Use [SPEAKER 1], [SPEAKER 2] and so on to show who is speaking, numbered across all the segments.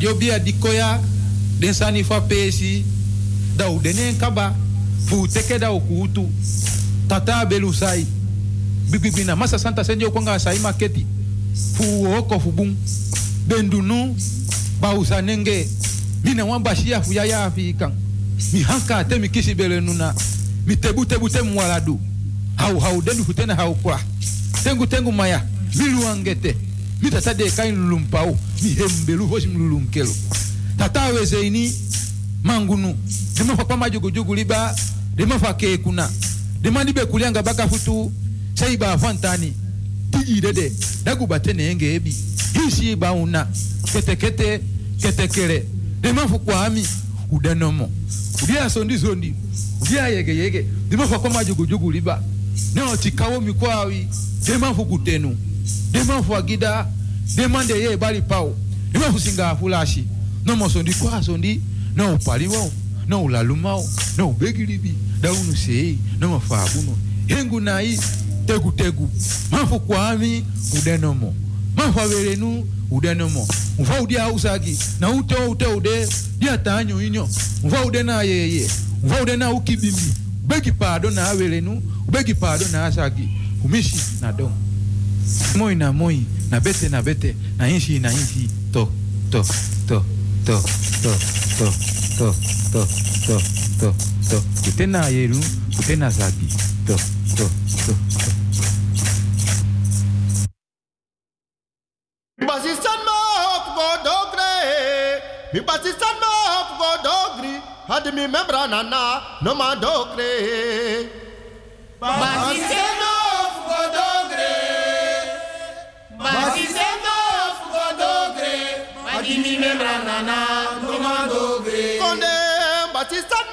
[SPEAKER 1] da bia di dikoya den sani fa pesi da u denen kaba fu teke da ukutu tata belu sai bibibina masa santa senjo konga sai maketi fu oko fu bun bendunu ba usanenge mine wan bashia fu yaya ya fi kan mi hanka te mi kisi bele nuna mi tebu tebu te mwaladu. Hau hau denu fu tena hau kwa. Tengu tengu maya milu angete vita sadeka inulumpau mihembelu vosi mlulunkelo tataweze ini mangunu ndimafa majugujugu liba ndimafa kekuna ndimandibe kulyanga bakafutu saiba afantani tijidede dagubatene ebi. Hisi bauna ketekete ketekele ndimafu kwami udanomo udia sondi sondi udia yege yege. Ndimafa kwa majugujugu liba neo tikawo mikwawi ndimafu kutenu dema fu agida dema de ye bali pao. Dema fu singa fulashi. No mo sondi kwa sondi no paliwo no ulalumao no ubegilibi daunu sei no mafabuno. Hengu nai tegu tegu. Mafu kwami udenomo. Mafu averenu udenomo. Mfa udia usagi na ute ute ude dia tanyo inyo. Mfa ude na yeye. Mfa ude na ukibimbi. Ubegi pado na averenu ubegi pado na asagi. Kumishi na dom moi na moi na bete na bete na inshi na inshi to to to to to to to to to to to kutena yeru kutena zagi to to to to
[SPEAKER 2] Basistan ma hop go dogre Mi basistan ma hop go dogri Had mi membra nana no ma dogre
[SPEAKER 3] Basistan
[SPEAKER 4] Jimmy Membrana, Commando Grey, Conde Batista.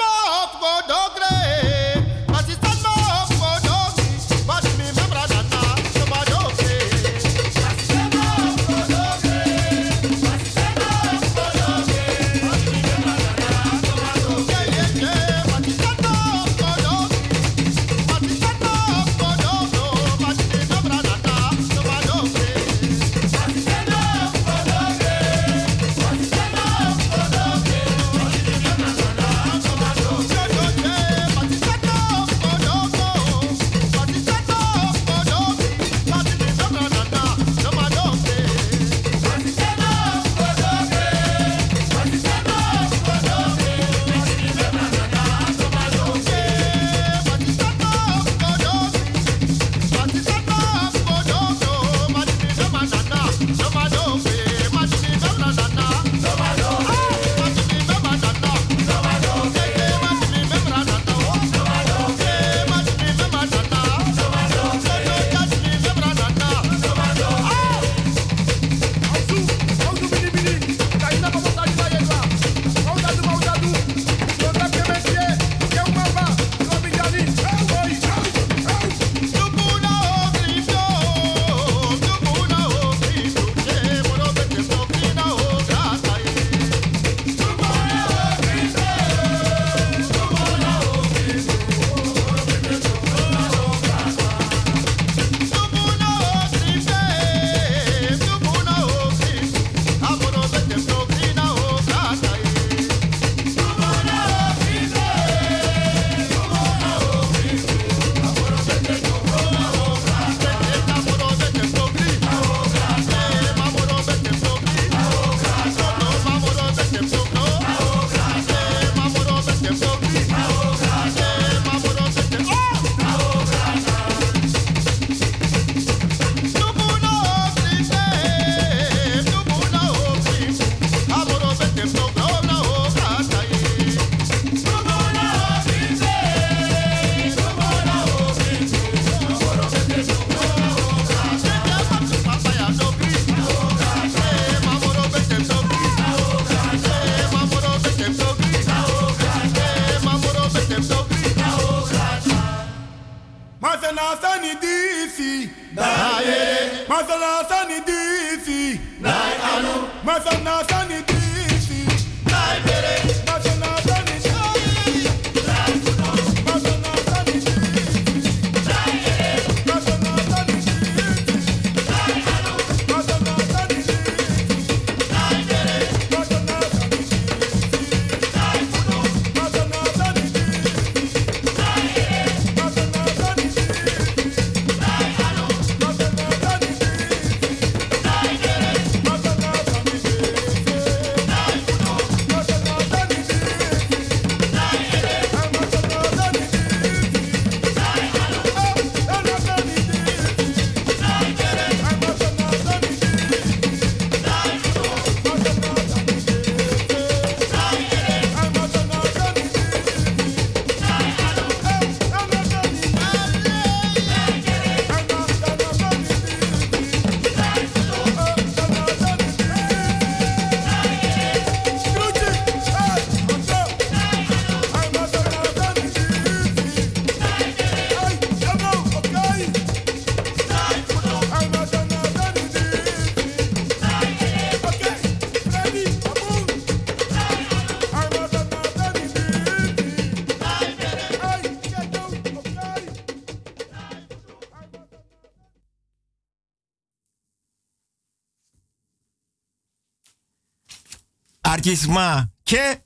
[SPEAKER 5] Artisma. Ke.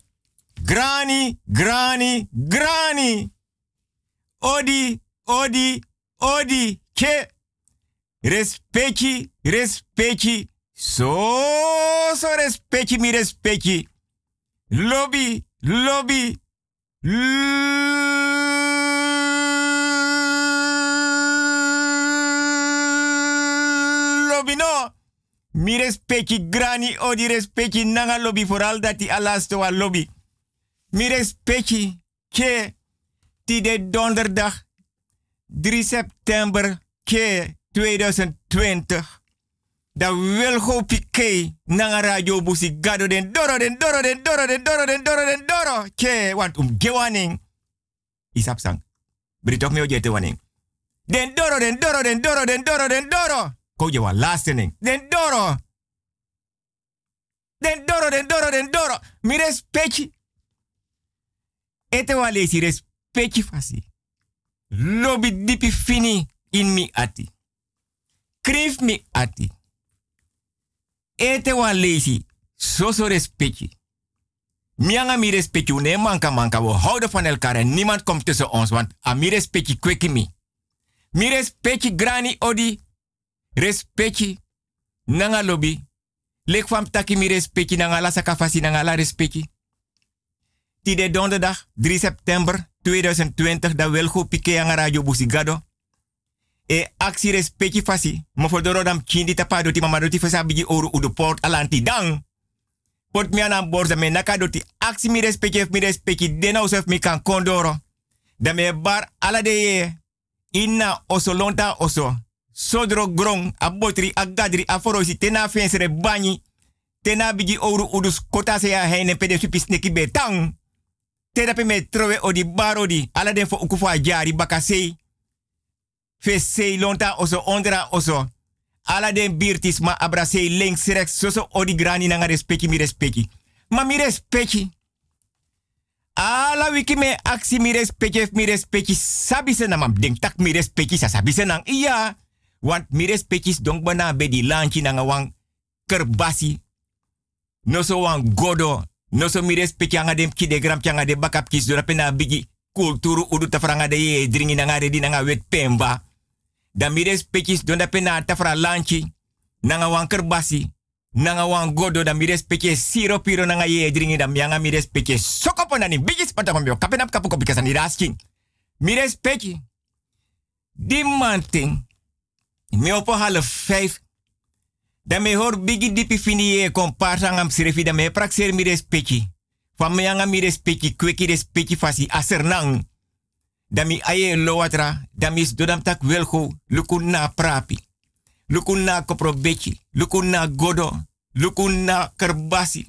[SPEAKER 5] Grani, grani, grani. Odi, odi, odi. Ke. Respecti, respecti. So, so respecti, mi respecti. Lobby, lobby. Lobby no. Mi respecti grani o di respecti nanga lobby vooral dat die alasto wa lobby. Mi respecti ke ti de donderdag 3 september ke 2020. Da Wilgo Piqué nanga radio busi gado den doro den doro den doro den doro den doro den doro. Ke want um gewaning. Isap sang. Britok me ojete waning. Den doro den doro den doro den doro den doro. Ko je lastening. Den doro. Den doro den doro den doro. Mi respecti. Ete wa lesi respecti fasi. Lobi dipi fini in mi ati. Krif mi ati. Ete wan lazy. So so respecti. Mianga mi respecti. Nee manka manka. We houden van elkaar en niemand komt tussen ons. Want a mi respecti kweki mi. Mi grani odi. Respecti. Nanga lobby. Lek fam taki mi respecti nanga la sakafasi nanga la respecti. Tide donderdag 3 september 2020 da welgo pike anga radio busigado. E aksi respecti fasi. Mo for doro dam chindi tapa doti mama doti fasa bigi oru udu port alanti dang. Port mi anam borza me naka doti aksi mi respecti mi respecti dena usef mi kan kondoro. Da me bar ala de ye. Inna oso lonta oso. Sodro grong a botri a gadri a forosi tena fensere banyi. Tena bigi oru udus kota se ya heine pede neki betang. Tena pe trowe odi barodi. Ala den fo ukufu a jari bakasei fe lonta oso ondra oso. Ala den birtis ma abra sei soso odi grani nanga respecti mi respecti. Ma mi respecti. Ala wiki me aksi mi respecti mi respecti sabi se namam denk tak mi respecti sa sabi se nang iya. Want mi respecti dong bana be di lanchi nanga wang kerbasi. No so wang godo. No so mi respecti anga dem ki de gram anga de bakap kis do pena bigi kulturu udu tafranga de ye dringi nanga de di nanga wet pemba da mires pekis donda pena tafra lanchi nanga wan kerbasi nanga wan godo da mires peke siro piro nanga ye dringi da mianga mires peke sokopo nani bigis pata mambio kapenap kapu kopi kasani rasking mires peki di me opo half vijf da me hor bigi dipi fini ye komparsa ngam sirefi da me praxer mires peki Van mianga mires peki kweki fasi asernang dami aye lo watra, dami is dodam tak welgo, lukun prapi, lukun na koprobechi, lukun na godo, lukun na kerbasi.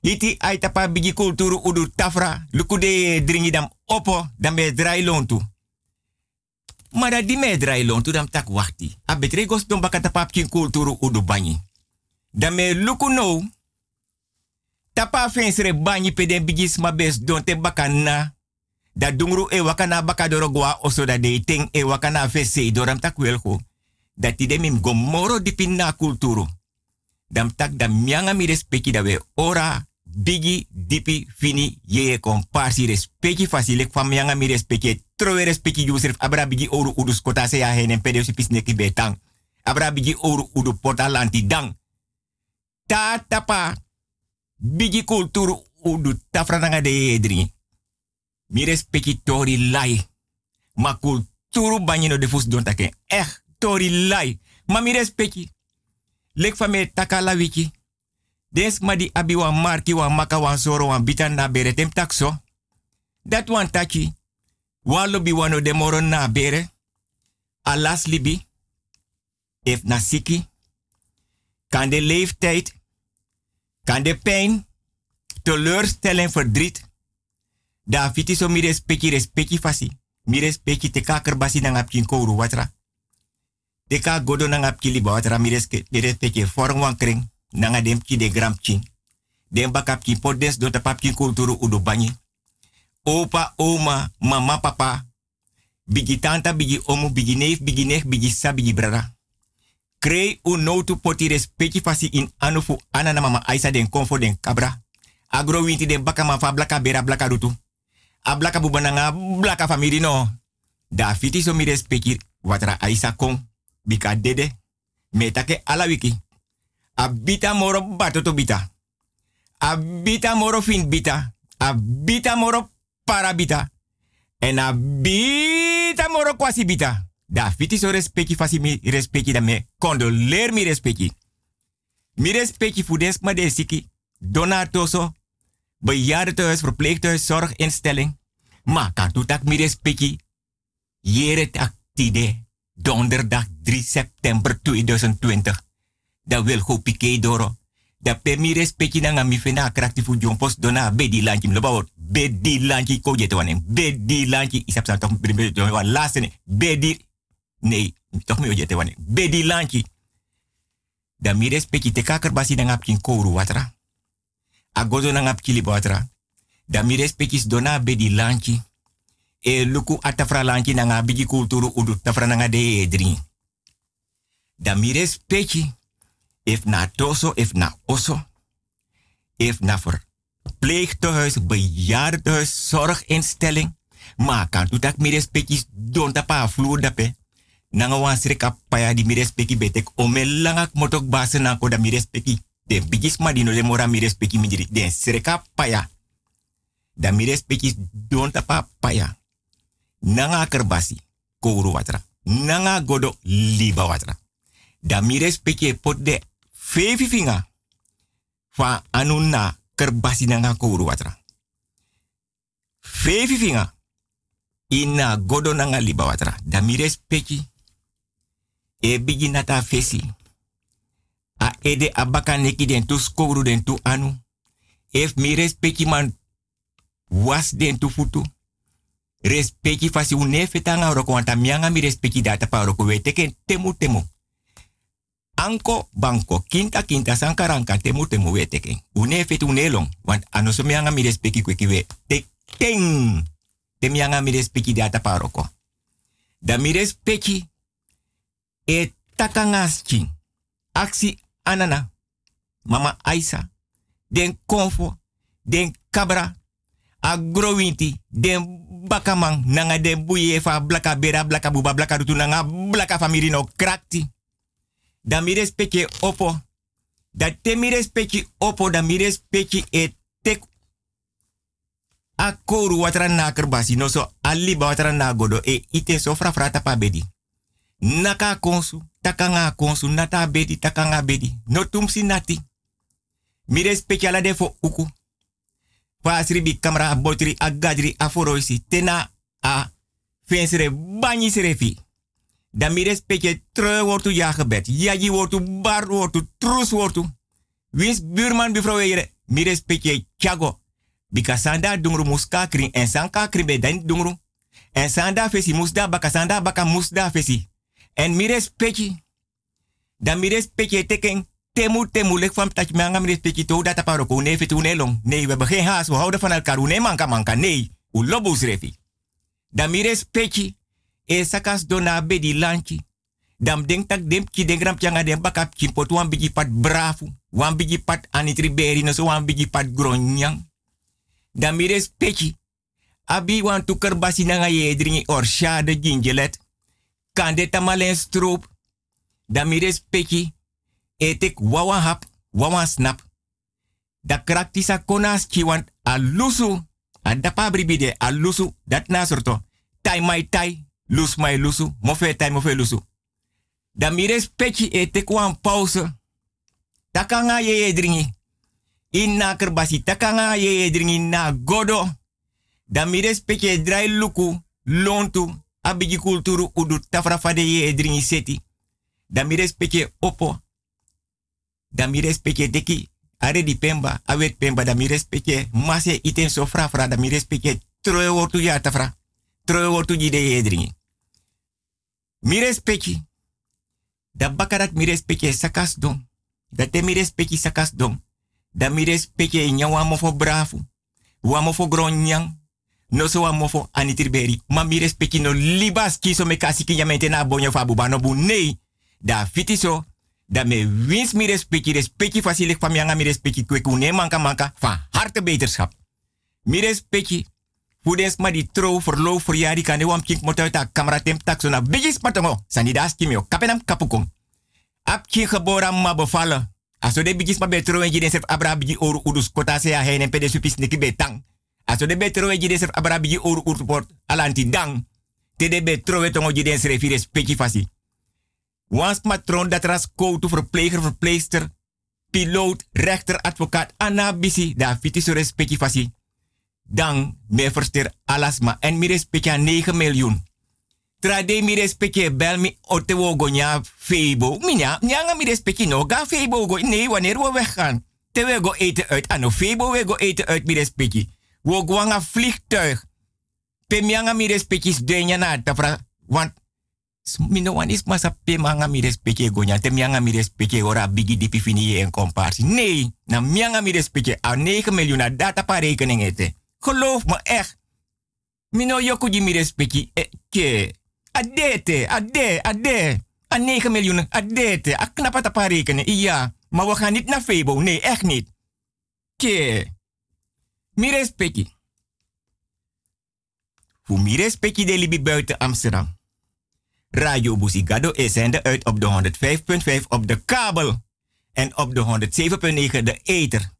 [SPEAKER 5] Iti ay tapa bigi kulturu udu tafra, lukude dringi dam opo, dam be dry lontu. Maar dat die me dry lontu dam tak wachti. A don baka tapa kin kulturu udu banyi. Dam me luku no, tapa fensre banyi peden bigis ma bes don te baka na, da dungru e wakana baka dorogwa oso da de ting e wakana fese doram tak welgo. Dat ti demim gomoro di pinna kulturu. Dam tak da mianga mi da we ora bigi dipi fini ye komparsi respecti fasilek fam mianga mi respecti trowe respecti yusref abra bigi oru udus kota se ya henen pede si betang. Abra bigi oru udu porta lanti dang. Ta tapa bigi kulturu udu tafrananga de edri mi respecti tori lai. Ma kulturu banyino de fus don take. Echt, tori lai. Ma mi respecti. Lek fa me taka la wiki. Des ma di abi wan marki wan maka wan soro wan bitan na bere tem takso. Dat wan taki. Wan lobi wano de moro na bere. Alas libi. If na siki. Kan de leeftijd. Kan de pijn. Teleurstelling, verdriet Da fiti so mi respecti respecti fasi. Mi respecti te kaker basi nang apkin kouru watra. Te ka godo nang apki liba watra mi respecti form wan kring. Nanga dem de gram chin. Dem bakap ki podens do kulturu udo banyi. Opa, oma, mama, papa. Bigi tanta, bigi omu, bigi neef, bigi neef, bigi sa, bigi. Krei u no tu poti respecti fasi in anufu anana mama aisa den konfo den kabra. Agro winti den baka ma fa blaka bera blaka rutu. A blaka bubananga blaka famiri no. Da fiti so mi respecti watra aisa kon. Bika dede. Metake ala wiki. A bita moro batoto bita. A bita moro fin bita. A bita moro parabita. En a bita moro kwasi bita. Da fiti so respecti fasi mi respecti da me. Condoleer mi respecti. Mi respecti fu des ma de siki. Donatoso. Bejaardentehuis, verpleeghuis, zorginstelling. Maar kan toetak mi respecti. Jere. Donderdag 3 september 2020. Da wil go pike doro. Da mi respecti na mi fena fu jompos dona bedi lanchi mloba wot. Bedi lanchi ko jete. Bedi lanchi isap sa laatste Bedi. Nee, toch mi jete. Bedi lanchi. Da mi respecti te kaker basi na ngap kin kouru watra. Agozo na ngap kili watra. Da mi respecti dona bedi lanchi e luku atafra lanchi nanga bigi kulturu udu tafra nanga de edri. Da mi respecti if na toso, if na oso, if na voor pleegtehuis, bejaardenhuis, zorginstelling. Maar kan tu tak mi respecti don tapa vloer dape. Nanga wan sreka paya di mi respecti betek ome langak motok basen nako da mi respecti. Den bigis madino le mora mi respecti mi Den sreka paya. Da mi respecti don tapa paya nanga kerbasi kouru watra. Nanga godo liba watra. Da mi respecte pot de fevi finga fa anuna kerbasi nanga kouru watra. Fevi finga ina godo nanga liba watra. Da mi respecte e bigi nata fesi. A ede abaka neki den tu den tu anu. Ef mi respecte man was den tu futu respecti fasi une fetanga roko wanta mianga mi respecti data pa roko weteke temu temu. Anko banko kinta kinta sankaranka temu temu weteke. Une fet une long want anoso mianga mi respecti kweki we. Tek. Te mianga mi respecti data pa roko. Da mi respecti e takangaski. Aksi anana. Mama Aisa. Den konfo. Den kabra. Agrowinti. Den bakamang nanga de buye fa blaka bera blaka buba blaka rutu nanga blaka famiri no krakti. Da mi respecte opo. Da te mi respecte opo da mi respecte e tek a koru watra na kerbasi no so ali ba watra na godo e ite so fra frata pa bedi. Naka konsu, takanga konsu, nata bedi, takanga bedi. No tumsi nati. Mi respecte ala de fo uku pasri bi kamera botri a gadri a foroisi tena a fensere banyi serefi. Dan mi respecte treu wortu ja gebed. Yaji wortu bar wortu trus wortu. Wins buurman mevrouw Eire. Mi respecte. Bika sanda dungru muska kring en sanka kring be dan dungru. En sanda fesi musda baka sanda baka musda fesi. En mi respecte. Dan mi respecte teken temu temu lek van dat je me respecti to dat aparo ko ne fitu ne long. Nee, we hebben geen. We houden van elkaar. Ne manka manka. Nee. U refi. Dan mi. E sakas dona bedi lanchi. Dan denk tak dem ki den gram changa den bakap kimpot wan bigi pat brafu. Wan bigi pat anitriberi no so wan bigi pat gronyang. Dan mi respecti. Abi wan tuker basi nanga ye dringi or shade gingelet. Kande tamalen stroop. Dan mi respecti etek wawa hap, snap. Da kraktisa konas want a lusu, a dapa bribide a lusu, dat na sorto. Tai mai tai, lus mai lusu, mofe tai mofe lusu. Da mires pechi etek wan pause. Takanga ye ye dringi. Inna kerbasi takanga ye ye dringi na godo. Da mires pechi drai luku, lontu, abigi kulturu udu tafra fade ye dringi seti. Da mires pechi opo, da mi respecte deki are di pemba awet pemba da mi respecte mase iten so fra fra da mi respecte troe wortu ya tafra troe wortu ji de yedringi mi respecte da bakarat mi respecte sakas don da te mi sakas don da mi mo fo brafu. Wa no so wa mo ma no libas kiso me kasi ki yamente na bonyo fa bu nei da fitiso. Dat me wins mi respecti, respecti fasilik van mianga mi respecti kwekune manka manka van harte beterschap. Mi respecti. Voedens maar die trouw verloof voor jari kan wam kink mot uit de camera tem tak na bigis patongo. Sanidas kimio. Kapenam kapukong. Ap ki geboren ma bevallen. Aso de bigis ma betro en jiden sef abra bigi oru udus kota se a heen pede supis neki betang. Aso de betro en jiden sef abra bigi oru alanti dang. Te de betro we tongo jiden srefi respecti fasi. Wans matron dat ras koutu verpleger, verpleegster, piloot, rechter, advocaat, anabisi, da fiti so fasi. Dan me verster alasma en mi respecti 9 miljoen. Trade mi respecti bel mi otewo go nya febo. Minya, nyanga mi respecti no ga febo go. Nee, wanneer we weggaan. Te we go eten uit. Ano febo we go eten uit mi respecti. We go een vliegtuig. Pe mianga mi respecti denya na tafra. Want mino wan is masa pe manga mi respecte gonya te mianga mi respecte ora bigi dipi fini en comparsi. Nee, na mianga mi respecte a 9 miljoen data pa rekening ete. Geloof me echt. Mino yoku di mi respecte e ke. Adete, ade, ade. A 9 miljoen, adete. A knapata pa rekening. Ja, maar we gaan niet naar Febo. Nee, echt niet. Ke. Mi respecte. Hoe mi respecte de libi buiten Amsterdam. Radio Busigado is zender uit op de 105.5 op de kabel. En op de 107.9 de ether.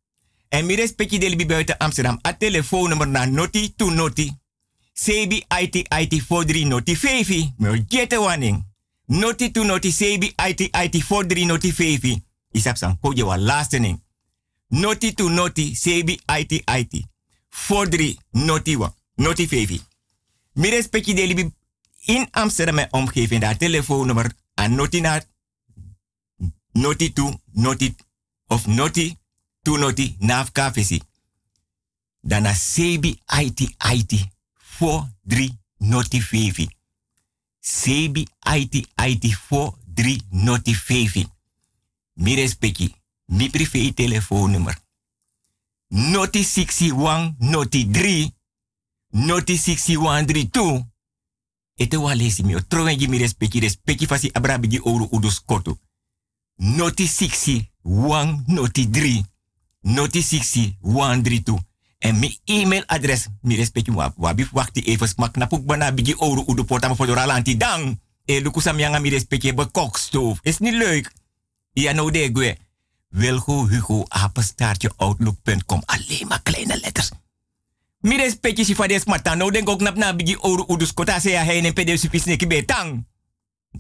[SPEAKER 5] En meer respectie deel buiten Amsterdam. A telefoonnummer naar Noti to Noti. CB IT IT 43 Noti 5. Meer jette wanning. Noti to Noti CB IT IT 43 Noti 5. Isap san koje wa laatste ning. Noti to Noti CB IT IT 43 Noti wa. Noti 5. Meer respectie deel in Amsterdam en omgeving. Daar telefoonnummer aan noti naar noti to noti of noti tunoti nafka visi. Dana sebi aiti aiti. Four drie noti fevi. Sebi aiti aiti four drie noti fevi. Mi respecti. Mi privé telefoonnummer. Noti 61 noti 3. Noti 61 32. Ete wa lesi mi. Otrowengi mi respecti. Respecti fasi abrabigi ouro udus koto. Noti 61 noti 3 noti 60 132 en mi e-mail adres mi respecti wa wabi wakti even smak na puk bana bigi ouro udu porta voor ralanti dang. E luku samyanga mi respecti be kokstoof. Is niet leuk. Ja no de gwe. Wilgo Hugo apenstaartje outlook.com. Alleen maar kleine letters. Mi respecti si fades matan. Nou denk ook nap na bigi oru udus kota se ya heine pede supis neki betang.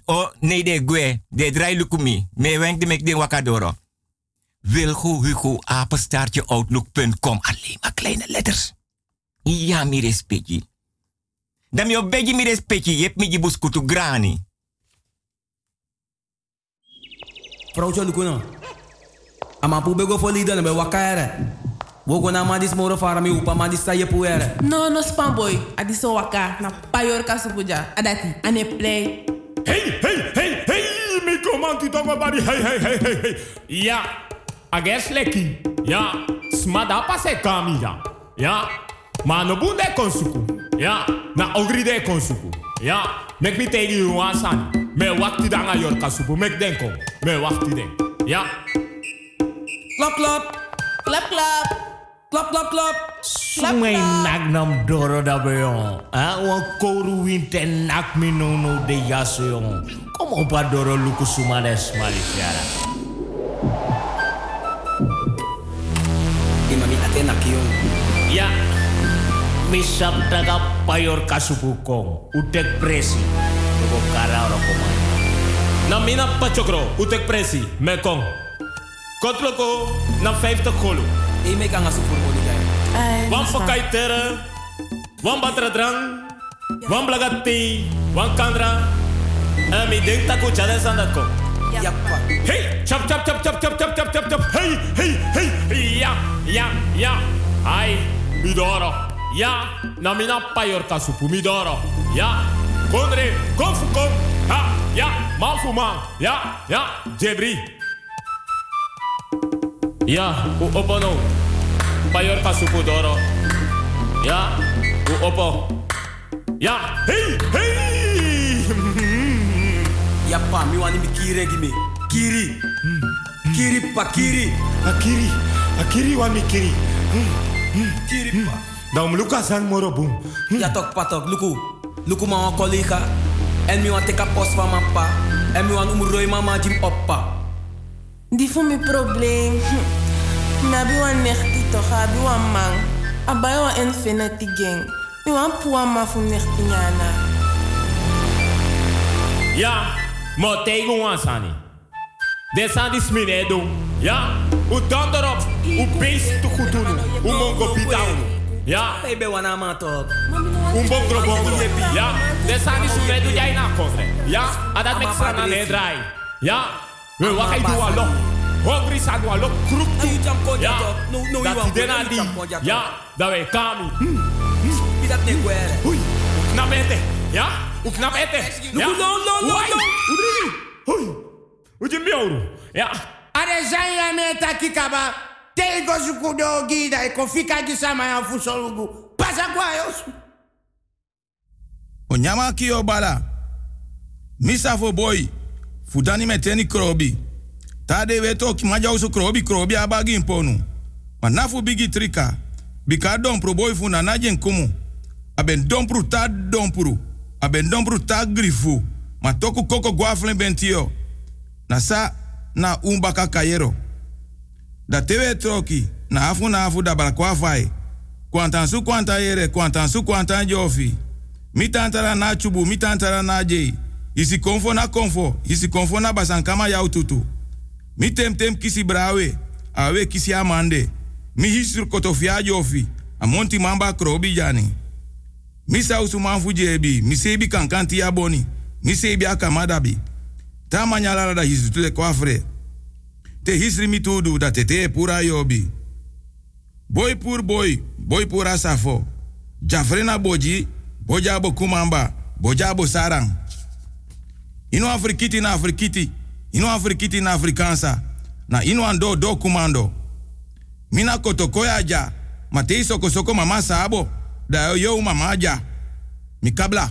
[SPEAKER 5] O nee de gwe. De drai lukumi. Me wenk de mek de wakadoro. Wilgo Hugo apenstaartje outlook.com. Alleen maar kleine letters. Ja, mi respecti. Dan mi obegi mi respecti. Jep mi jibus kutu grani.
[SPEAKER 6] Prouwtje lukuno. Ama pu bego fo lida na be wakaere. Wogo na madis moro fara mi upa madis sa yepuere.
[SPEAKER 7] No, no spam boy. Adiso waka na payor kasupuja. Adati. Ane play.
[SPEAKER 8] Hey, hey, hey, hey, mi komanti tongo bari, hey, hey, hey, hey, hey. Ja, ages leki. Ja, smada pase kami ja. Ja, ma no bunde konsuku. Ja, na ogri de konsuku. Ja, mek mi tegi you wasan. Me wakti danga yor kasupu, mek denko. Me wakti den. Ja.
[SPEAKER 6] Klap, klap.
[SPEAKER 7] Klap, klap.
[SPEAKER 6] Klap, klap, klap.
[SPEAKER 9] Sumay nak nam doro da beyon. Ah, wan koru winte nak mi no no de yaso yon. Kom op a doro luku sumades malifiara.
[SPEAKER 6] enak yo.
[SPEAKER 9] Ya. Misap daga payor kasubukong. Udek presi. Lugo kara ora
[SPEAKER 8] komai. Namina pachokro. Udek presi. Mekong. Kotloko na 50 kolu.
[SPEAKER 6] E me kan asu furbo ni
[SPEAKER 7] gai.
[SPEAKER 8] Wan pakai tera. Wan batra drang. Wan blagati. Wan kandra. Ami denk taku jada sandat
[SPEAKER 6] kong.
[SPEAKER 8] Hey, chap chap chap chap chap chap chap chap chap. Hey, hey, hey. Ja, ja, ja. Ai, midoro. Ja, na mina payor kasupu midoro. Ja, kondre, kom fu kom. Ha, ja, man fu man. Ja, ja, jebri. Ja, u opo no. Payor kasupu doro. Ja, u opo. Ja, hey, hey.
[SPEAKER 6] Yappa, mi wani mi kire gimi. Kiri. Kiri pa kiri.
[SPEAKER 4] Akiri. Akiri wa mi kiri.
[SPEAKER 6] Kiri pa.
[SPEAKER 4] Dan luka san moro boom.
[SPEAKER 6] Ja toch patok, luku. Luku ma collega. En mi wan teka post van mijn pa. En mi wan umroi mama jim oppa.
[SPEAKER 7] Die voor mijn probleem. Hm. Na bi wan nechti toch, abi wan man. Abai wan infinity gang. Mi wan puwa ma fu nechti nyana.
[SPEAKER 4] Ja, mo tegen wan sani. De san di smine do. Ja, u donder op. U beest te goed doen. U mongo pitao. Ja,
[SPEAKER 6] Baby wana ma toch.
[SPEAKER 4] un bon gro bon gro. Ja, de san di smine do jij na kofre. Ja, sana ne drai. Ja, we wa kai do alo. Hungry san do alo kruk tu.
[SPEAKER 6] You jam ko
[SPEAKER 4] Ja,
[SPEAKER 6] ja. No no you
[SPEAKER 4] dat die
[SPEAKER 6] ko ja.
[SPEAKER 4] Dat wij kami.
[SPEAKER 6] Bi dat ne gwere.
[SPEAKER 4] Hui, knap ete. Ja, u knap
[SPEAKER 6] Luku, no, no, no, no.
[SPEAKER 4] Hui, u je miauru. Ja.
[SPEAKER 3] Are zanya meta kikaba. Tego sukudo gida e kofika gisama ya fusolugu. Pasa kwa yosu.
[SPEAKER 10] Onyama kio bala. Misa fo boy. Fudani meteni krobi. Tade weto ki maja usu krobi krobi abagi imponu. Manafu bigi trika. Bika dompru boy fu na najen kumu. Aben dompru ta dompru. Aben dompru ta grifu. Ma toku koko guaflen bentio. Na sa na umbaka kayero. Da tewe troki. Na afu na afu da balakwa fai. Kwantan su kwanta yere, kwantan su kwantan jofi. Mi tantara na chubu, mi tantara na jei. Isi konfo na konfo, isi konfo na basankama yau tutu. Mi tem tem kisi brawe, awe kisi amande. Mi hisur jofi, amonti mamba krobi jani. Mi sausu manfu jebi, mi sebi kankanti ya boni. Mi sebi akamadabi. Ta manyala da hisu tule kwafre. Te hisri mi tudu da tete pura yobi. Boy pur boy, boy pura safo. Jafrena boji, boja bo kumamba, boja bo sarang. Ino afrikiti na afrikiti, ino afrikiti na afrikansa. Na ino ando do kumando. Mina kotokoya ja, matei soko soko mama sabo, da yo mama ja. Mikabla.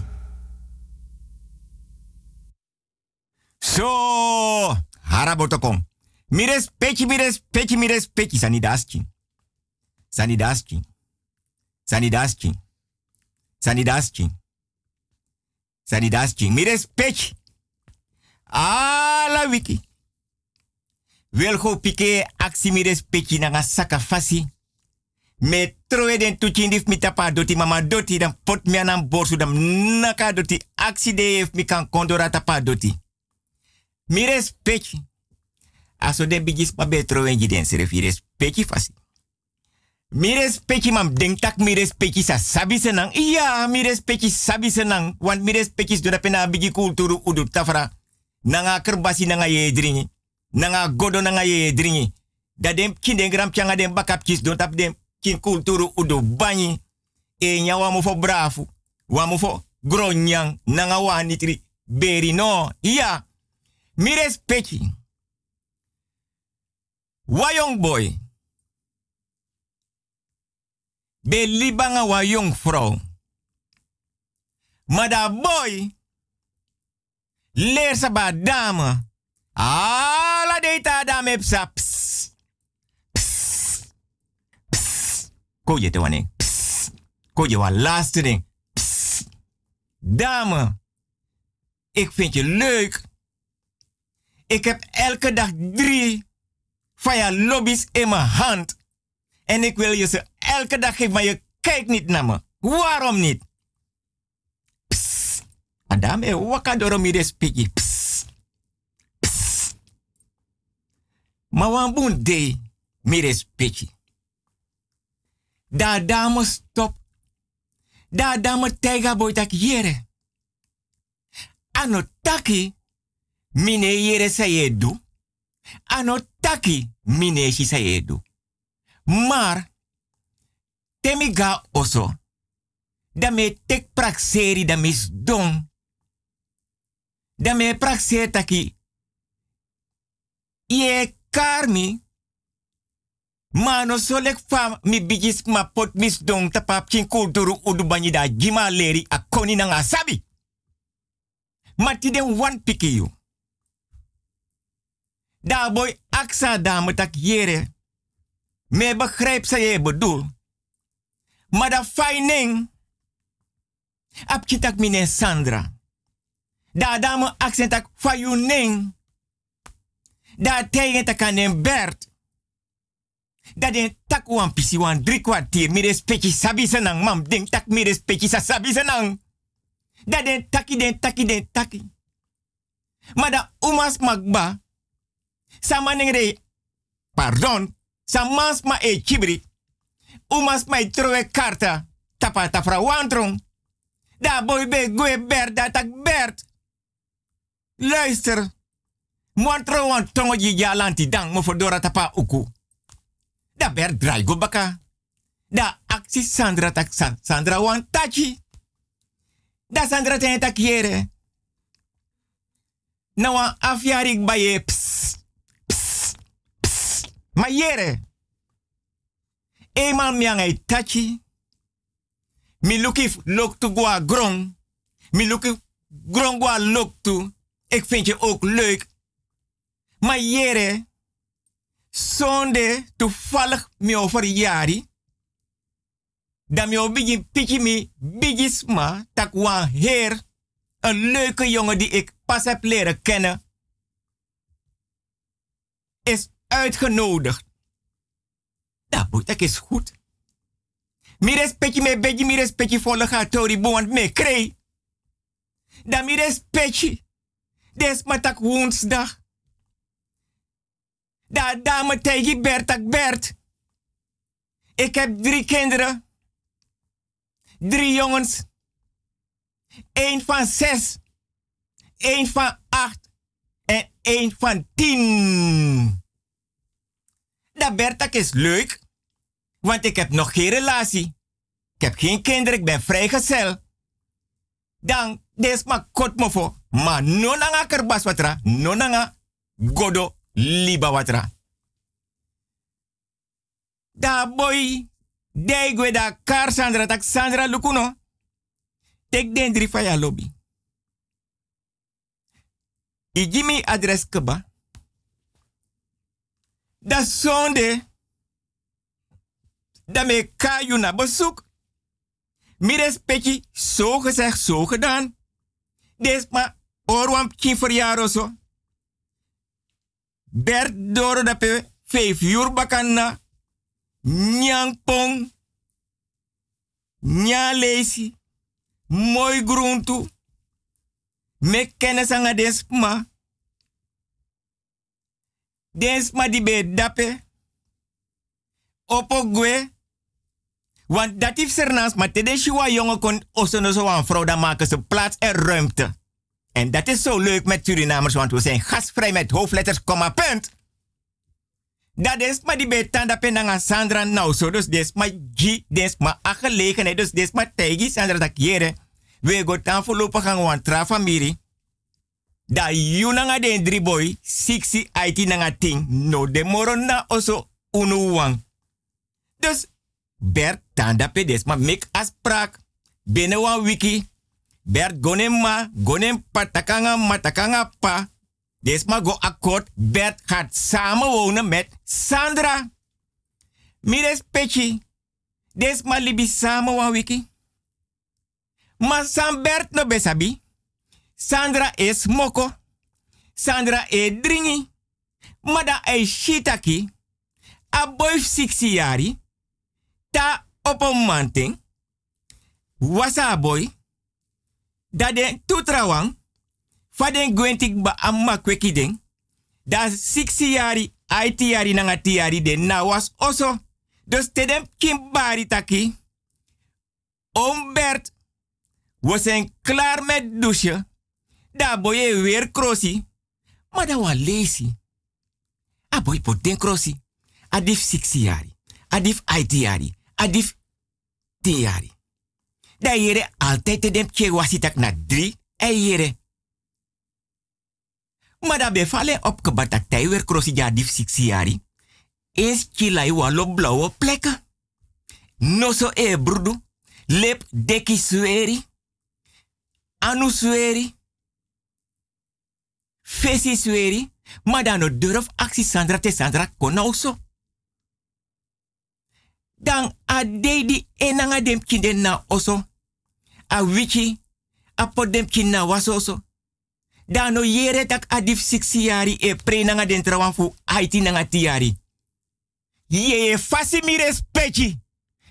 [SPEAKER 5] So, harabotokom. Mires pechi, mires pechi, mires pechi, sanidaski. Sanidaski. Sanidaski. Sanidaski. Sanidaski. Mires pechi. Ala wiki. Welgo pike aksi mires pechi nanga saka fasi. Me troe den tuchindif mi tapa doti mama doti dan pot mi anam borsu dam naka doti aksi de ef mi kan kondora tapa doti. Mi respecti. Aso den bigis pa betro en jiden se refi respecti fasi. Mi mam denk tak mi respecti sa sabi senang. Iya, mi respecti sabi senang. Want mi respecti do pena bigi kulturu udu tafra. Nanga kerbasi nanga ye dringi. Nanga godo nanga ye dringi. Da dem kin den gram changa den bakap kis don tap dem kin kulturu udu banyi. E nya wa mo brafu. Wa mo fo gronyang nanga wa nitri. No. Iya. Mi respecti. Wa young boy. Be libanga wa young vrouw. Maar dat boy. Leer sa ba dame. Ala data dame psa. Ko je te wanneer. Ps. Ko je wa laatste ding. Dame. Ik vind je leuk. Ik heb elke dag drie van je lobby's in mijn hand. En ik wil je ze elke dag geven, maar je kijkt niet naar me. Waarom niet? Psst. Adame, wakadoro mi respecti. Psst. Psst. Maar wambun de mi respecti. Da dame stop. Da dame tega boy tak yere. Ano taki mine yere sa ye du. Ano taki mine shi sa ye du. Maar, temi ga oso. Da me tek prakseri da mis don. Da me prakseri taki. Ye karmi. Mano solek fam mi bigis ma pot mis don tapap chin kulturu udu banyi da jima leri a koni nang asabi. Mati den wan piki. Daar boy aksa dame tak jere. Me begrijp ze je bedoel. Maar fijning. Ap kitak mine Sandra. Da dame accent tak fayuning. Da tegen tak aan Bert. Da den tak wan pisi wan drie kwartier. Mi respecti sabi senang mam. Den tak mi respecti sa sabi senang. Da den taki den taki den taki. Maar da umas magba. Sama nengre. Pardon. Samas ma e chibri. Umas ma e trowe karta. Tapa tafra wantron. Da boy be goe bert da tak bert. Luister. Montro wan tongo ji jalanti dang mo fodora tapa uku. Da bert draai go baka. Da aksi Sandra tak sa- Sandra wan tachi. Da Sandra ten tak yere. Na wan afjarik ba ye ps, ps, ps. Ma yere. Eenmaal miang ay tachi. Mi luki lok tu gwa grong. Mi luki grong gwa lok tu. Ik vind je ook leuk. Maar jere, zonde toevallig mi over jari. Dan mi bigi piki mi bigi sma tak wan heer. Een leuke jongen die ik pas heb leren kennen. Is uitgenodigd. Dat moet ik is goed. Mi respecti me begi mi respecti volle gaat tori want me kree. Dan mi respecti. Des matak woensdag. Da dame tegen Bert Bert. Ik heb drie kinderen. Drie jongens. Eén van zes. Eén van acht. En één van tien. Dat Bertak is leuk. Want ik heb nog geen relatie. Ik heb geen kinderen. Ik ben vrijgezel. Dan, des ma kot mo fo. Ma nonanga kerbas watra. Nonanga godo liba watra. Da boy. Dei da kar Sandra tak Sandra lukuno. Tek den drie van ya lobby. I Jimmy adres keba. Da sonde. Da me kayu na bezoek. Mi respecti, zo gezegd, zo gedaan. Des ma orwam kin verjaardag zo. Bert doro da pe vijf uur bakana. Nyang pong. Nya lesi. Mooi groentu. Me kennis anga des ma. Des ma di be dape. Opo gwe. Want dat heeft sernaas, maar shiwa jongen kon osono zo aan vrouw, maken ze plaats en ruimte. En dat is zo leuk met Surinamers, want we zijn gastvrij met hoofdletters, komma, punt. Dat is maar die betanda penanga Sandra nou zo, dus des maar G, des maar a gelegenheid, dus des maar tegi Sandra dat jere. We go dan voorlopig gaan we tra familie. Da yunanga den drie boy, sixi IT nanga ting, no de morona oso unu wang. Dus Bert tanda pedes ma mek afspraak. Binnen een wiki. Bert gonem ma, gonem patakanga matakanga pa. Des ma go akkoord. Bert gaat samen wonen met Sandra. Mires pechi. Des ma libi samen een wiki. Maar San Bert no besabi. Sandra is moko. Sandra e dringi. Mada e shitaki. A boy siksi jari ta op een manting. Wasa boy. Dat den tutrawang. Faden gwentik ba amma kweki den. Da 6 yari, IT yari nanga yari den na was oso. Dus te dem kimbari taki. Ombert. We zijn klaar met douchen. Da boy weer krosi. Maar da wa lazy. A boy pot den krosi. Adif 6 yari. Adif IT yari. Adif tiari. Da yere altijd te dem kje wasitak na drie. E yere. Maar da bevalen op kebatak tij weer krosi ja adif sixiari. Eens kilai walo blauwe plekken. No so e brudu. Lep deki sueri. Anu sueri. fesi sweri, maar dan no durf Sandra te Sandra konauso. Dan a dedi enanga dem kinde na oso. A wichi, a dem kina wasoso. Dan no yere tak adif siksi e pre nanga den trawan fu haiti nanga tiari. Ye fasi mi.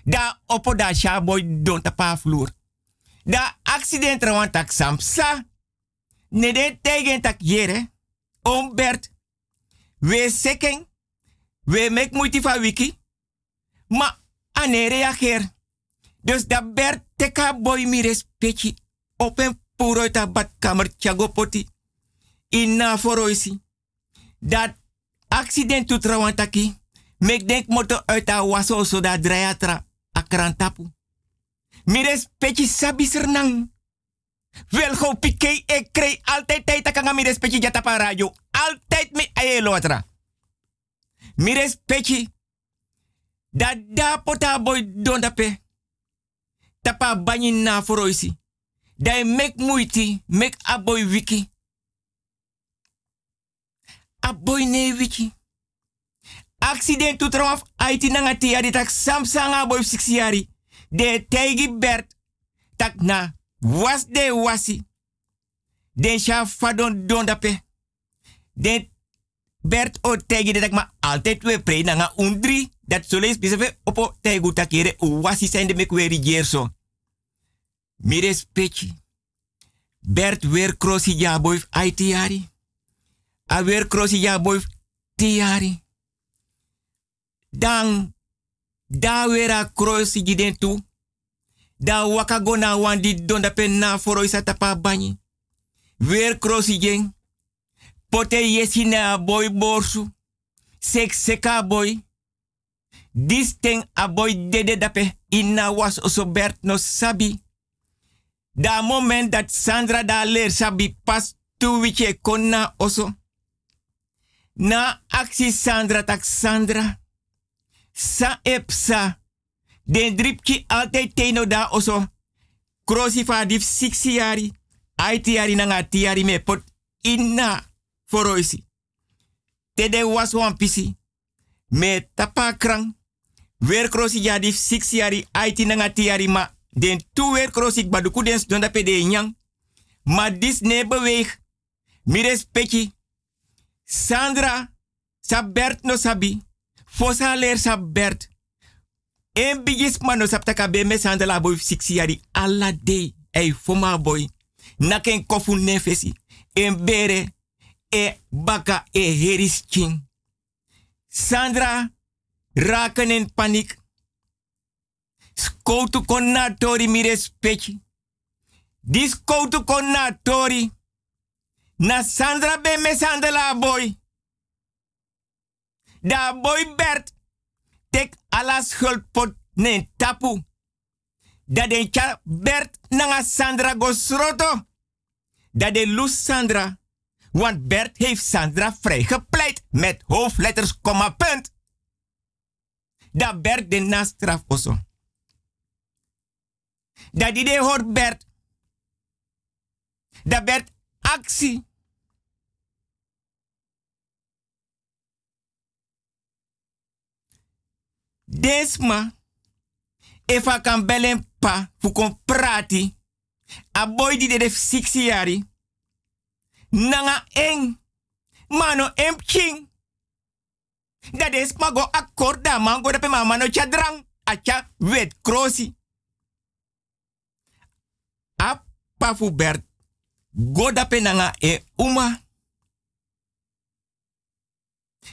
[SPEAKER 5] Da opo da shaboy don tapa vloer. Da accident trawan tak samsa. Ne de tegen tak yere. Ombert. We seken. We mek moeite wiki. Ma ane reageer. Dus da bert boy mi respecti. Op een puro ta badkamer tjago poti. Inna foroisi. Dat accident tu trawantaki. Mek denk moto uit a waso so da drayatra akrantapu. Mi respecti sabi sernang. Wel go pike e krei altijd tijd takanga mi respecti jata pa radio. Altijd mi aye lotra. Mi respecti. Da da pota boy don. Tapa banyi na foroisi. Dai mek muiti, mek aboy wiki. Aboy ne wiki. Accident tu trouwaf aiti nanga tiari tak samsanga aboy siksiari. De tegi bert. Tak na was de wasi. Den sha fadon don dape. Den bert o tegi de tak ma altijd we pre nanga undri. Dat soleis biseve opo tegu takere wasi zijn de mek weri gerso. Mi respecti. Bert weer crossi ja boy ai tiari. A weer crossi ja boy tiari. Dan da weer a crossi giden tu. Da waka go na wan di donda pen na foro isa tapa banyi. Weer crossi jeng. Pote yesi na boy borsu. Sek seka boy. Dis ting a boy dede dape. Inna was oso Bert no sabi. Da moment dat Sandra da leer sabi pas tu wiche konna oso. Na actie Sandra tak Sandra. Sa epsa. Den dripki altijd teno da oso. Krosi fa dif siksi yari. Aiti yari nanga tiari me pot inna foroisi. Tede was wan pisi. Me tapa krang. Weer krosi ja dif siksi yari. Aiti nanga tiari ma den tu weer krosik baduku den don da pede nyang. Ma dis ne beweeg. Mi respecti. Sandra, sa Bert no sabi. Fosa sa Bert. En bigis man no saptaka me Sandra boy siksi yari alla day. Ey foma boy. Naken kofu nefesi. En bere. E baka e heris king. Sandra raken in paniek. Skoutu kon na tori mi respecti. Dis skoutu kon na Sandra be me Sandra boy. Da boy Bert. Tek ala schuld ne tapu. Da den Bert nanga Sandra go sroto. Da de lus Sandra. Want Bert heeft Sandra vrijgepleit met hoofdletters, komma, punt. Da Bert de nastraf oso. Dat die de hoort Bert. Dat Bert actie. Desma. Eva kan bellen pa. Fu kon prati. A boy die de siksi yari. Nanga eng. Mano empking. Dat is mago akkoord da mango de pe mama no chadrang. Acha wet krosi. Appa fu bert. Goda e uma.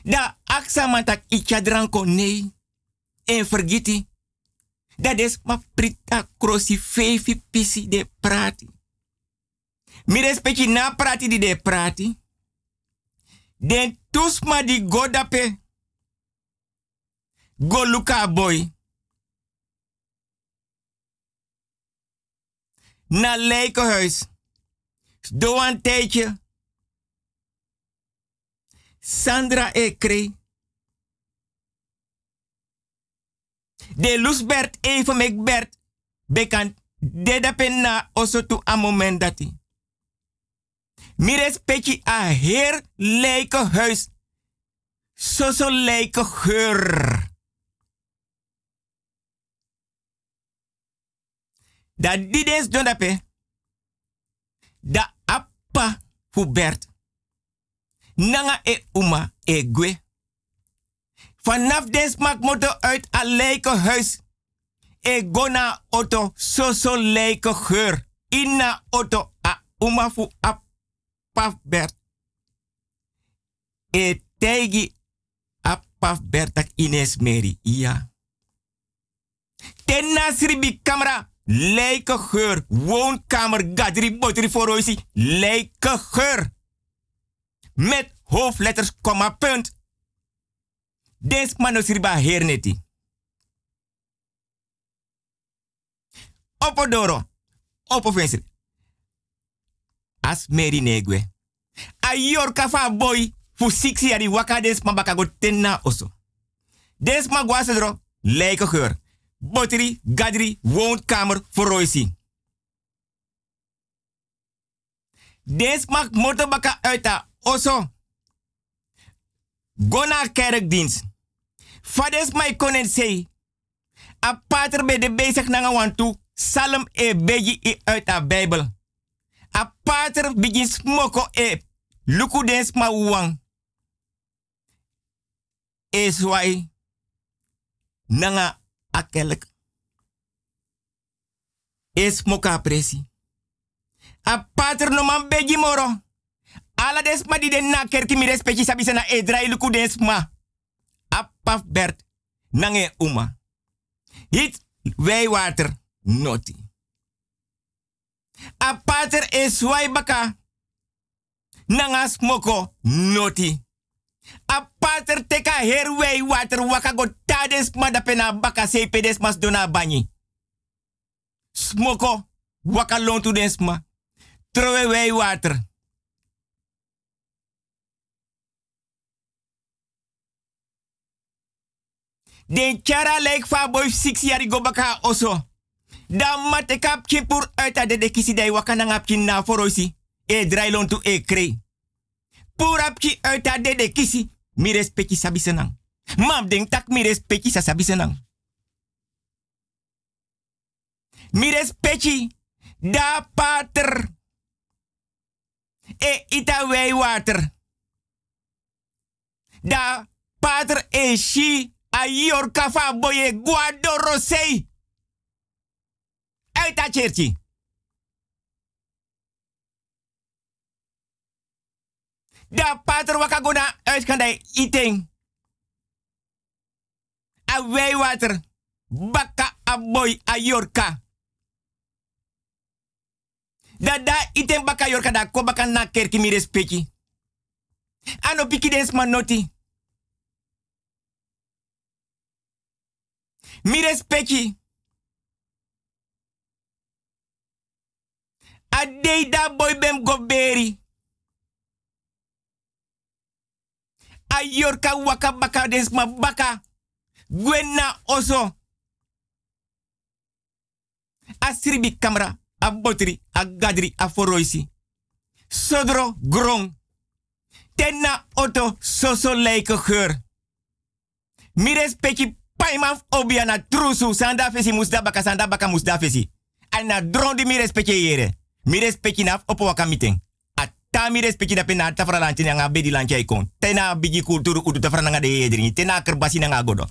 [SPEAKER 5] Da aksa mantak icha dranko nee. En vergiti. Dat is ma prita krosi fefi pisi de prati. Mi respecti na prati di de prati. Den tusma di godape. Go luka boy. Na Lijkenhuis. Doe een tijdje. Sandra Ekre. De Loesbert even met Bert. Bekend. De da penna oso tu a moment dati. Mi respecti a heer lijke huis. Zo zo lijke geur. Da didens don dape. Da appa Hubert. Nanga e uma e gwe. Vanaf des maak moto uit a lijke huis. E gona auto so so lijke geur. Inna auto a uma fu appa Bert. E tegi appa Bertak Ines Mary. Ja. Ten nasribi camera. Lijke geur. Woonkamer gadri botri foroisi. Lijke geur. Met hoofdletters, komma, punt. Des manosriba herneti. Opodoro. Opofensi. As meri negwe. Ayor kafa boy. Fu siksi yari waka des mabaka go tenna oso. Des ma gwasedro. Lijke geur. Botri, gadri, woonkamer voor Roysi. Des mag motorbaka uit oso. Gona kerkdienst. Fades mai konen sei. A pater be de bezig nanga wantu. Salem e beji uit a Bijbel. A pater begin smoko e. Luku des ma wang. E swai. Nanga akelek. Es moka presi. A pater no begi moro. Ala des ma di den na kerki mi respecti na e drai luku des ma. A paf bert. Nange uma. Hit wij water. Noti. A pater es wai baka. Nanga smoko. Noti. A pater teka her wei water waka go tades madapena baka se mas dona banyi. Smoko waka lontu desma. Trowe wei water. Den chara lek fa boy six yari go baka oso. Da mate kap kipur uit de kisi dai waka ngap na forosi. E drai lontu e krei. Purapki uit de de kisi. Mi respecti sabi senang. Mam denk tak mi respecti sa sabi senang. Mi respecti da pater. E ita wei water. Da pater e shi ayor kafa boye guado rosei. Uit a Da pater wakagona uitkandai iting. A wei water. Baka a boy a yorka. Da da iting baka yorka da ko baka na kerki mi respecti. Ano piki des manoti. Mi respecti. A dei da boy bem go beri. A yorka waka baka des ma baka. Gwenna oso. A sribi kamera. A botri. A gadri. A foroisi. Sodro grong. Tenna auto soso lijke geur. Mi respecti paimaf obia na trusu. Sanda fesi musda baka sanda baka musda fesi. Di yere. Mi naf opo waka meeting. Ta mi respecti da pena ta fra lanchi nga bedi lanchi ikon. Tena bigi kulturu udu ta fra nga de yedri. Tena kerbasi nga godo.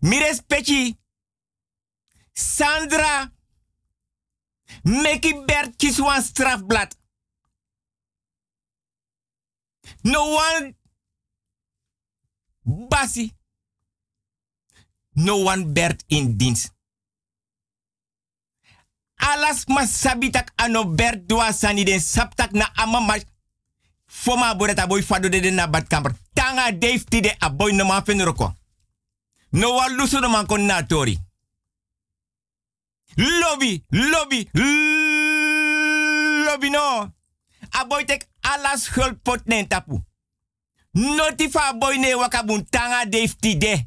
[SPEAKER 5] Mi respecti Sandra Meki Bert kiswan strafblad. No one basi. No one Bert in dienst. Alas mas sabitak ano bert doa sani den saptak na amama foma boreta boy fado de na. Tanga Dave tide a boy no man fenroko. No wa lusu no man kon na. Lobby, lobby, lobby no. A boy tek alas hulpot nen tapu. Notifa boy ne wakabun tanga Dave tide.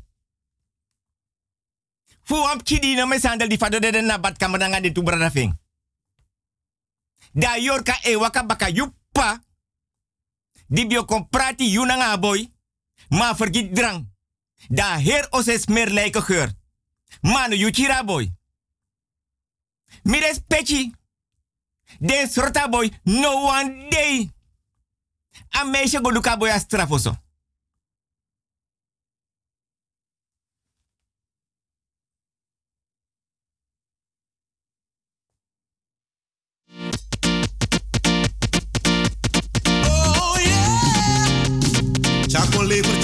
[SPEAKER 5] Fu am kidi no me di fado de na bad kamera nga de tu brada fing. Da yorka e waka baka yu
[SPEAKER 4] pa. Die bio kon prati yunanga boy. Maar vergiet drang. Da heer os es meer geur. Manu yuchira boy. Mires pechi. Den sorta boy no one day. A meisje go luka boy a strafoso.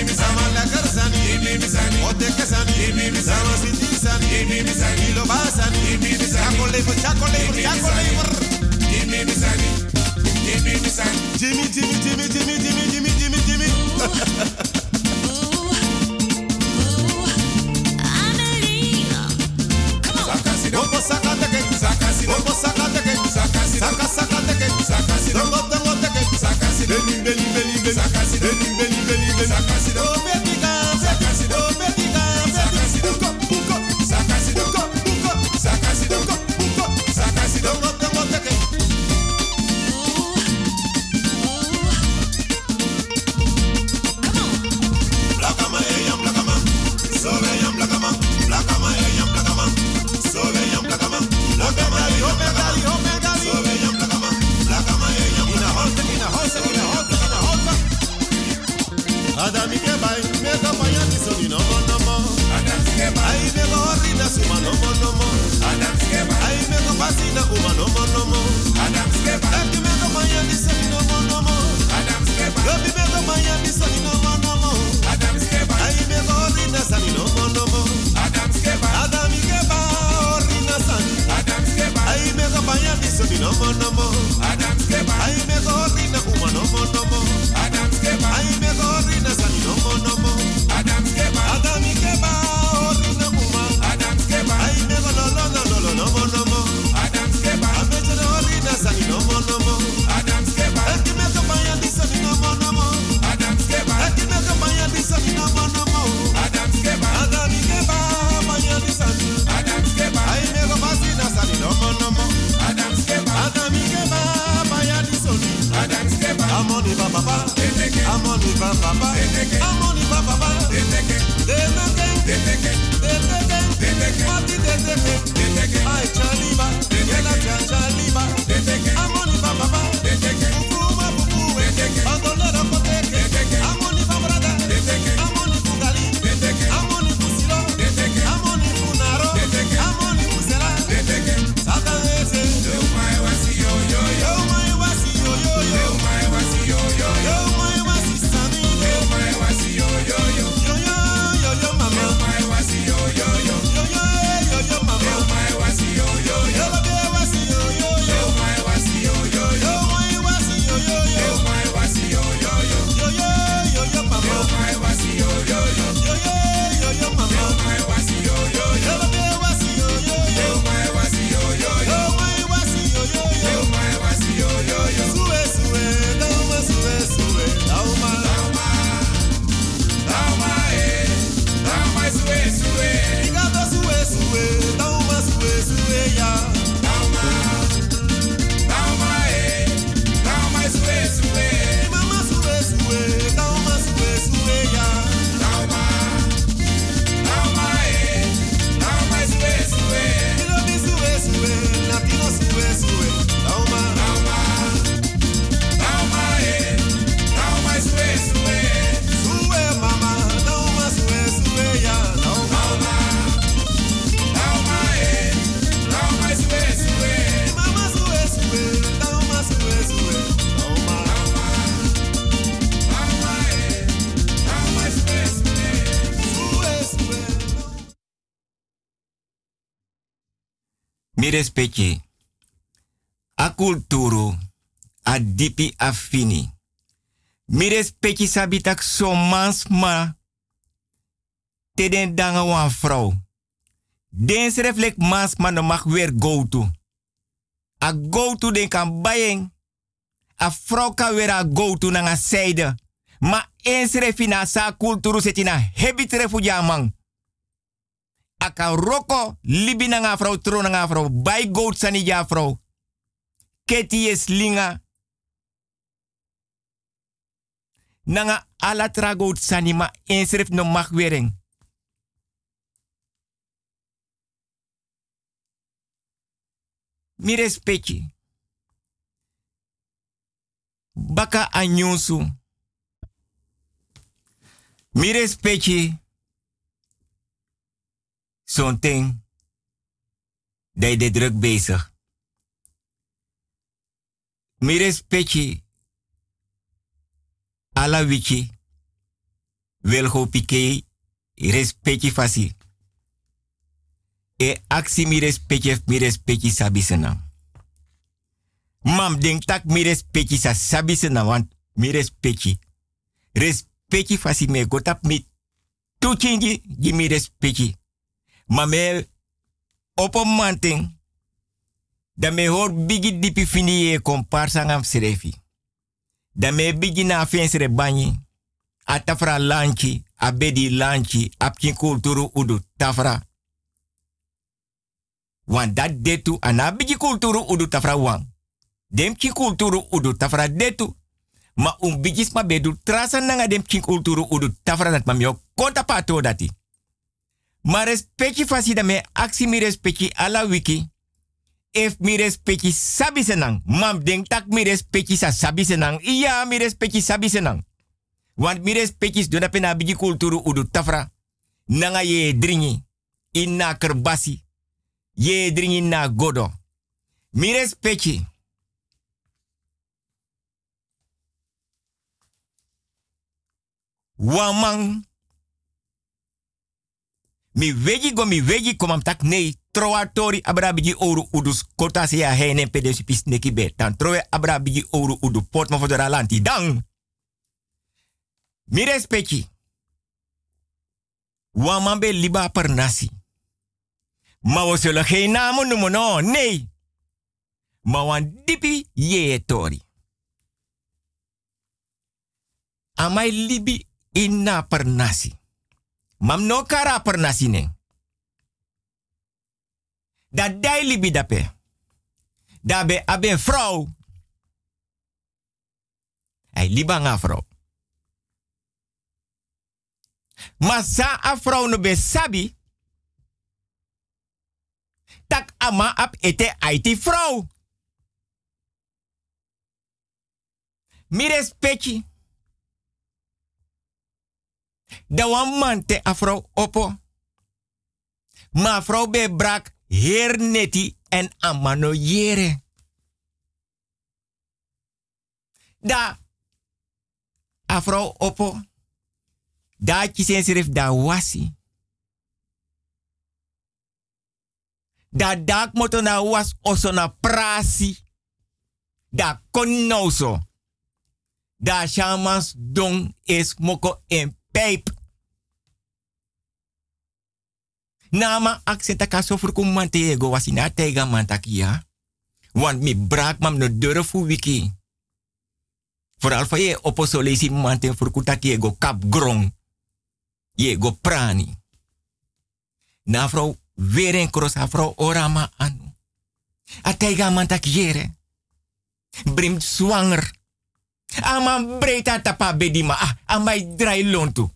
[SPEAKER 11] basani, imi misani, la garzani, imi misani, ote kasani, imi misani, misani, imi misani, lo basani, imi misani, chaco lever, chaco lever, chaco lever, imi misani, imi misani, Jimmy, Jimmy, Jimmy, Jimmy, Jimmy, Jimmy, Jimmy, Jimmy. Opo saka teke, saka si, opo saka saka si, saka saka saka si, dongo dongo saka si, saka si, baby.
[SPEAKER 5] Mi respecti. A kulturu, a dipi a fini. Mi respecti sabitak so mans ma. Te den danga wan vrouw. Den reflect mans ma no mag weer go to. A go to den kan bayeng. A vrouw kan weer a go to na zijde. Ma eens refina sa kulturu setina hebit refugia man. Aka roko libi na nga vrouw tro na nga vrouw. Bij goat sani ja vrouw. Keti is linga. Nanga ala tra goat sani ma eens ref no mag wering. Mi respecti. Baka anyonsu. Mi respecti. Zo'n ding. Dat je druk bezig. Mi respecti. Alla wiki. Wil go pike. Respecti fasi. E aksi mi respecti mi respecti sabi senang. Mam denk tak respecti sa sabi senang want mi respecti. Respecti me gotap mi tuchingi gi mi respecti. Ma me opo manting. Da me hoor bigi dipi fini ye komparsa ngam serefi. Da me bigi na fensere banyi. A tafra lanchi, a bedi lanchi, a kulturu udu tafra. Wan dat detu, bigi kulturu udu tafra wan. Dem ki kulturu udu tafra detu. Ma um bigis ma bedu trasa nanga dem kin kulturu udu tafra dat mam yo pato dati. Ma respecti fasi da me mi respecti ala wiki. If mi respecti sabi senang, mam tak mi respecti sa sabi senang. Iya mi respecti sabi senang. Want mi respecti do na pena kulturu udu tafra. Nanga ye dringi. Inna kerbasi. Ye dringi na godo. Mi respecti. Wamang. Mi wegi go mi wegi komam tak nei. Troatori abrabigi oru udus kota se ya hene pedesi pis neki be. Dan troe abrabigi oru udu port mo fodora lanti. Dan. Mi respecti. Waman be liba per nasi. Ma we zullen geen noemen, no. Nee. Ma wan dipi ye tori. Amai libi inna per nasi. Mam no kara per nasi ne. Da dai libi dape. Da be abe vrouw. Hij liba nga vrouw. Maar sa a vrouw no be sabi. Tak ama ap ete aiti vrouw. Mi respecti. Da wan man te a vrouw opo. Ma vrouw be brak her neti en amano yere. Da a vrouw opo. Da kisen sirif da wasi. Da dak moto na was oso na prasi. Da konnoso. Da shamans don is moko en pijp. Nama accenta kaso furkum mante ego wasi na tega mantakia. Want mi brak mam no durfu wiki. Vooral van je opposolesi mante furkutaki ego kap grong. Je go prani. Na vrouw weer een cross vrouw orama anu. A tega mantakiere. Brim zwanger. Ama breita tapa bedima. Ah, amai drai lontu.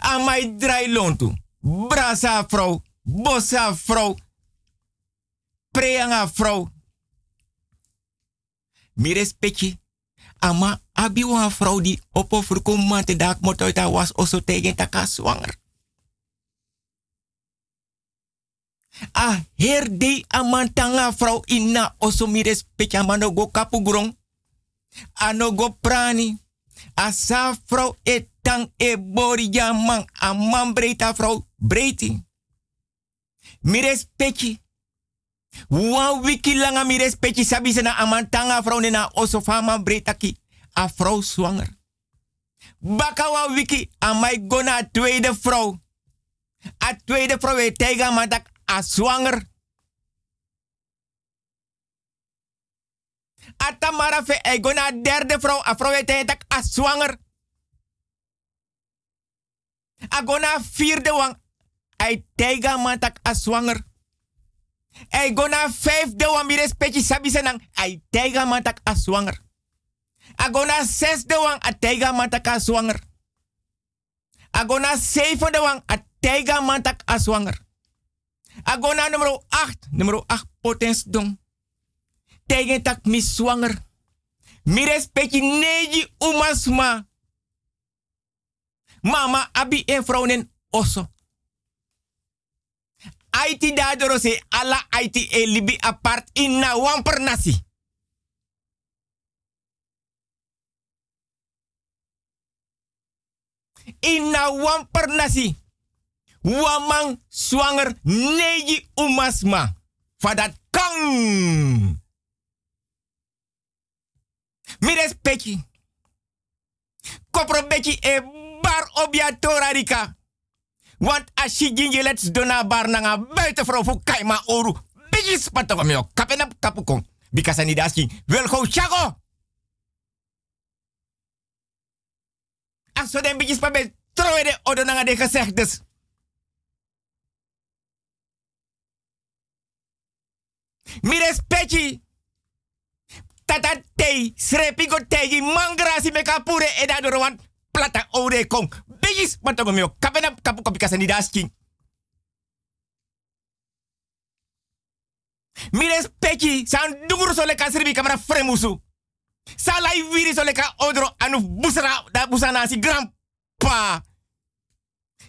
[SPEAKER 5] Amai drai lontu. Brasa vrouw. Bossa vrouw. Preanga vrouw. Mi respecti. Ama abi wan vrouw die op een voorkomende dag moet uit was oso tegen taka zwanger. A de amantanga vrouw inna oso mi respecti amano go kapu. Ano go prani. Asa vrouw etang e bori jamang. Amam breita vrouw breiti. Mi respecti. Wan wiki langa mi respecti sabi na amantanga vrouw na osofama bretaki. A vrouw zwanger. Baka wan wiki amai gona tweede vrouw. A tweede vrouw e tega matak a zwanger. A tamara fe e gona derde vrouw. A vrouw e tega a zwanger. Vierde wang. Ai tega matak a zwanger. Vijfde wan mi respecti sabi senang. Ai tega matak a zwanger. Zesde wang a tega matak a zwanger. Zevende wang a tega matak a zwanger. Agona nummer 8, nummer 8 potens dong. Tegen tak mi zwanger. Mi respecti negi umasma. Mama abi en vrouwen osso. Aiti dadoro se ala aiti e libi apart in na wan per nasi. In na wan per nasi. Wamang zwanger negi umasma. Fadat kang. Mi respecti. Kopro e bar obia torarika. Want als je ginje lets dona bar nanga buiten vrouw kaima oru. Bigi spato kom yo. Kapena kapukong. Bikasa ni daski. Wel go chago. Aso den. Troe de odo nanga de gezegdes. Mi respecti. Tata tei. Srepigo tegi. Mangrasi me kapure edadoro want plata ore kong. Bigis matogo mio. Kapena kapu kopi kasani daski. Mires peki san duguru sole ka sirbi kamera fremusu. Salai wiri sole ka odro anu busara da busana si grandpa.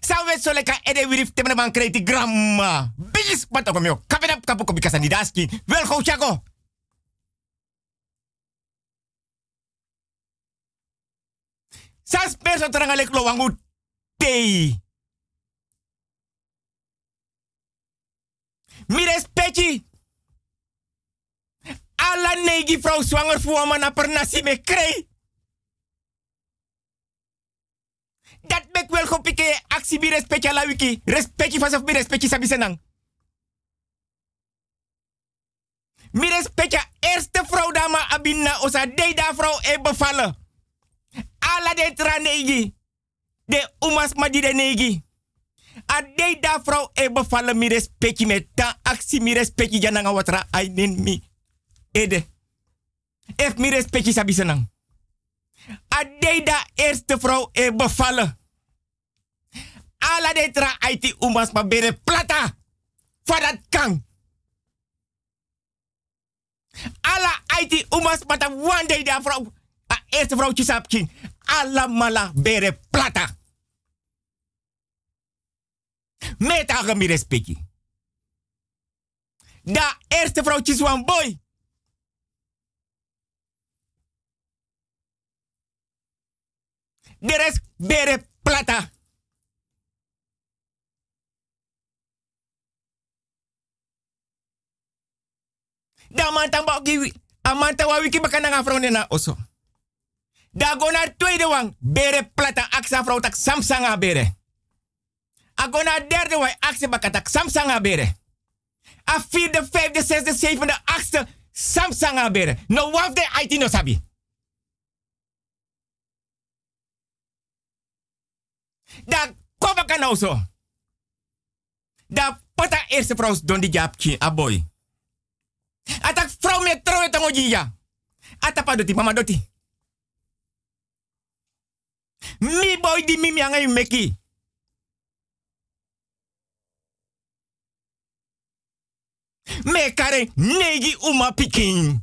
[SPEAKER 5] Sa wet sole ka ede wiri temene man kreti grandma. Bigis matogo mio. Kapena kapu kopi kasani daski. Wel go chako. Sas perso terang alek lo wangu tei. Mi respecti. Alla negi vrouw zwanger voor me na per nasi me krei. Dat mek wel gopike actie mi respecti ala wiki. Respecti vanaf mi respecti sabi senang. Mi respecti eerste vrouw dama abinna osa deida vrouw e bevallen ala de tra negi. De umas ma di de negi. A de da vrouw e bevallen mi respecti met ta actie mi respecti jananga watra ai nen mi. Ede. Ef mi respecti sabi senang. A de da eerste vrouw e bevallen. Ala de tra aiti umas ma bere plata. Fadat kang. Ala aiti umas mata one day da vrouw. Eerste vrouwtje sapkin alla mala bere plata. Meta ga mi respecti. Da eerste vrouwtjes wan boy. De rest bere plata. Da mantang bau kiwi. Amanta wa wiki bakana na oso. Da go naar tweede wang. Bere plata aksa vrouw tak samsanga bere. A derde wang. Akse bakatak samsanga bere. A vierde, vijfde, zesde, zevende, achtste. Samsanga bere. No wafde aiti no sabi. Da koba kan zo. Da pata eerste vrouw don die japki a boy. Atak vrouw met trouwe tango jinja. Atapa doti mama doti. Mi boy di mimi anga yu meki. Me kare negi uma pikin.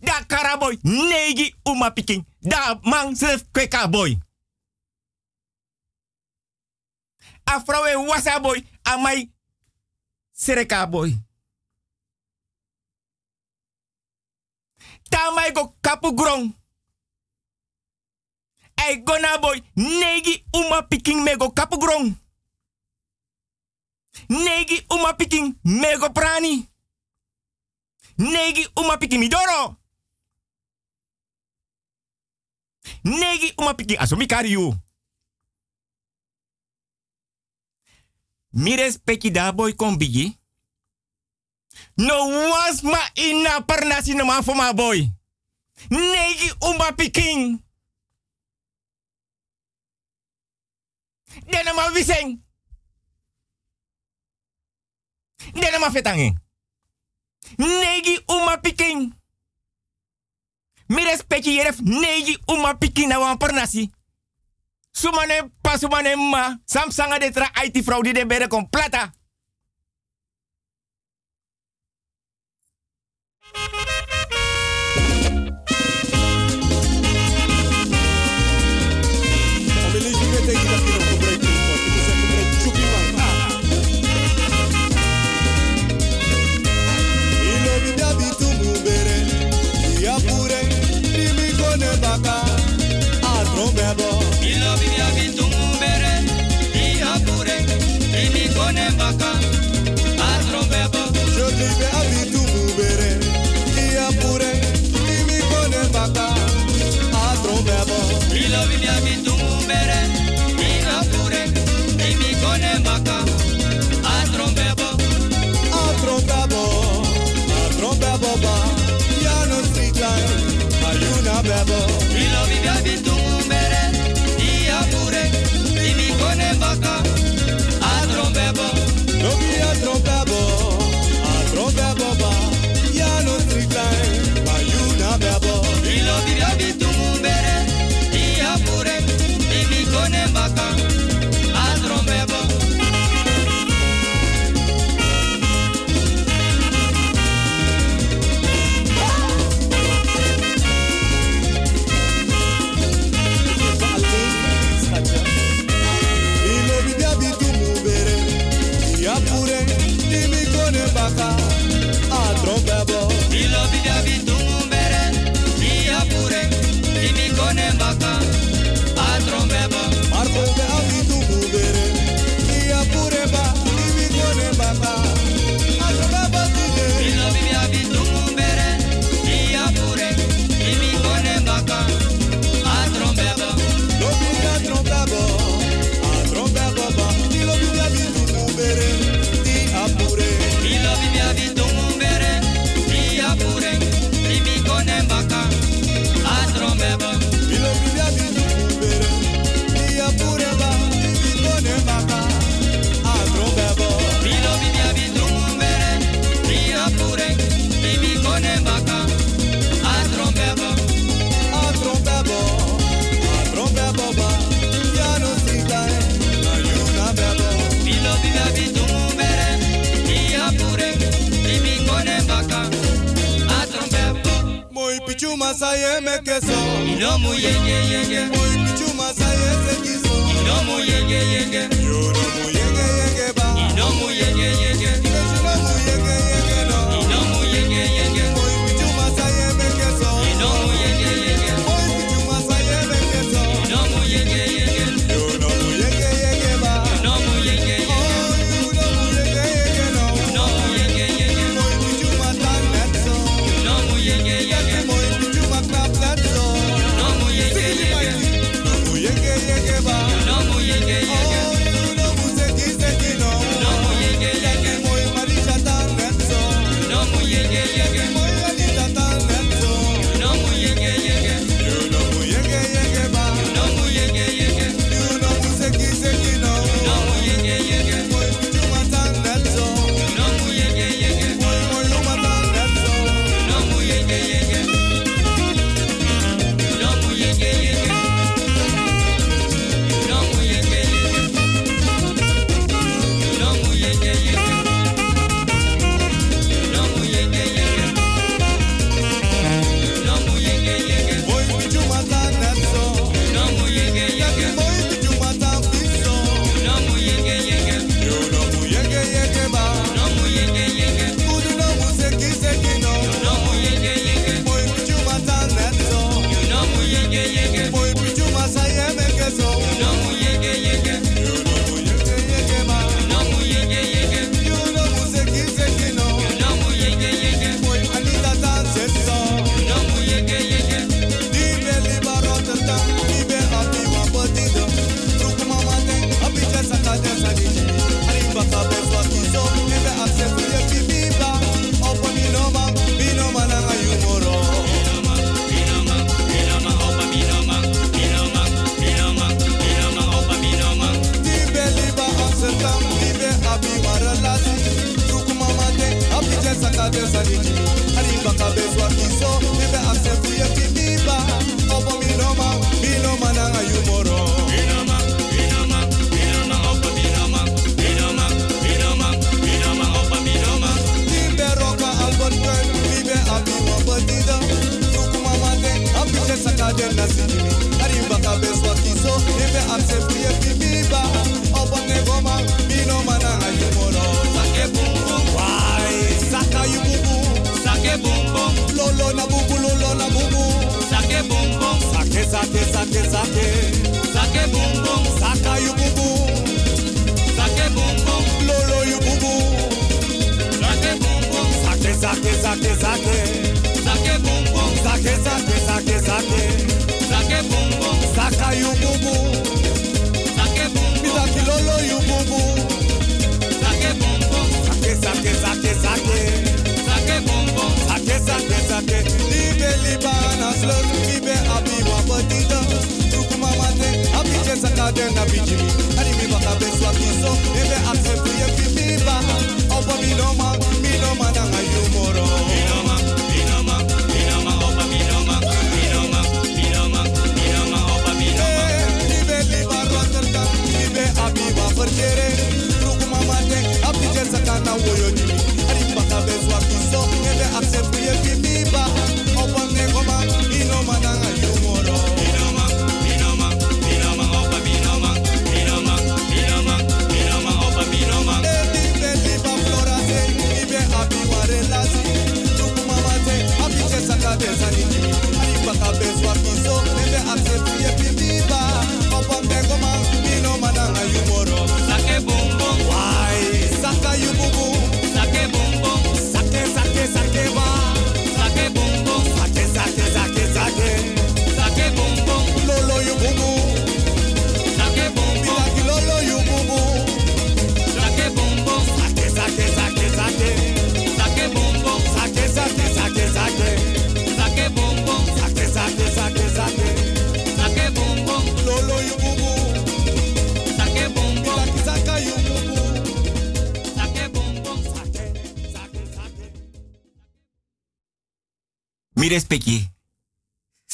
[SPEAKER 5] Da karaboy negi uma pikin. Da man sef kweka boy. A vrouwe wasa boy amai sereka boy. Tamai go kapu grong. Ei gona boy negi uma piking me go kapu grong. Negi uma piking mego prani. Negi uma piking midoro. Negi uma piking asomi kariu. Mi respecti da boy kon bigi. No was ma ina pernasi no man for boy. Negi uma piking. Dena ma wiseng. Dena ma. Negi uma piking. Mi respecti yeref negi uma piking na wan pernasi. Sumane pa sumane ma. Samsanga de tra IT fraude de bere con plata.
[SPEAKER 12] Pichuma mekeso Ilomu Moi pichuma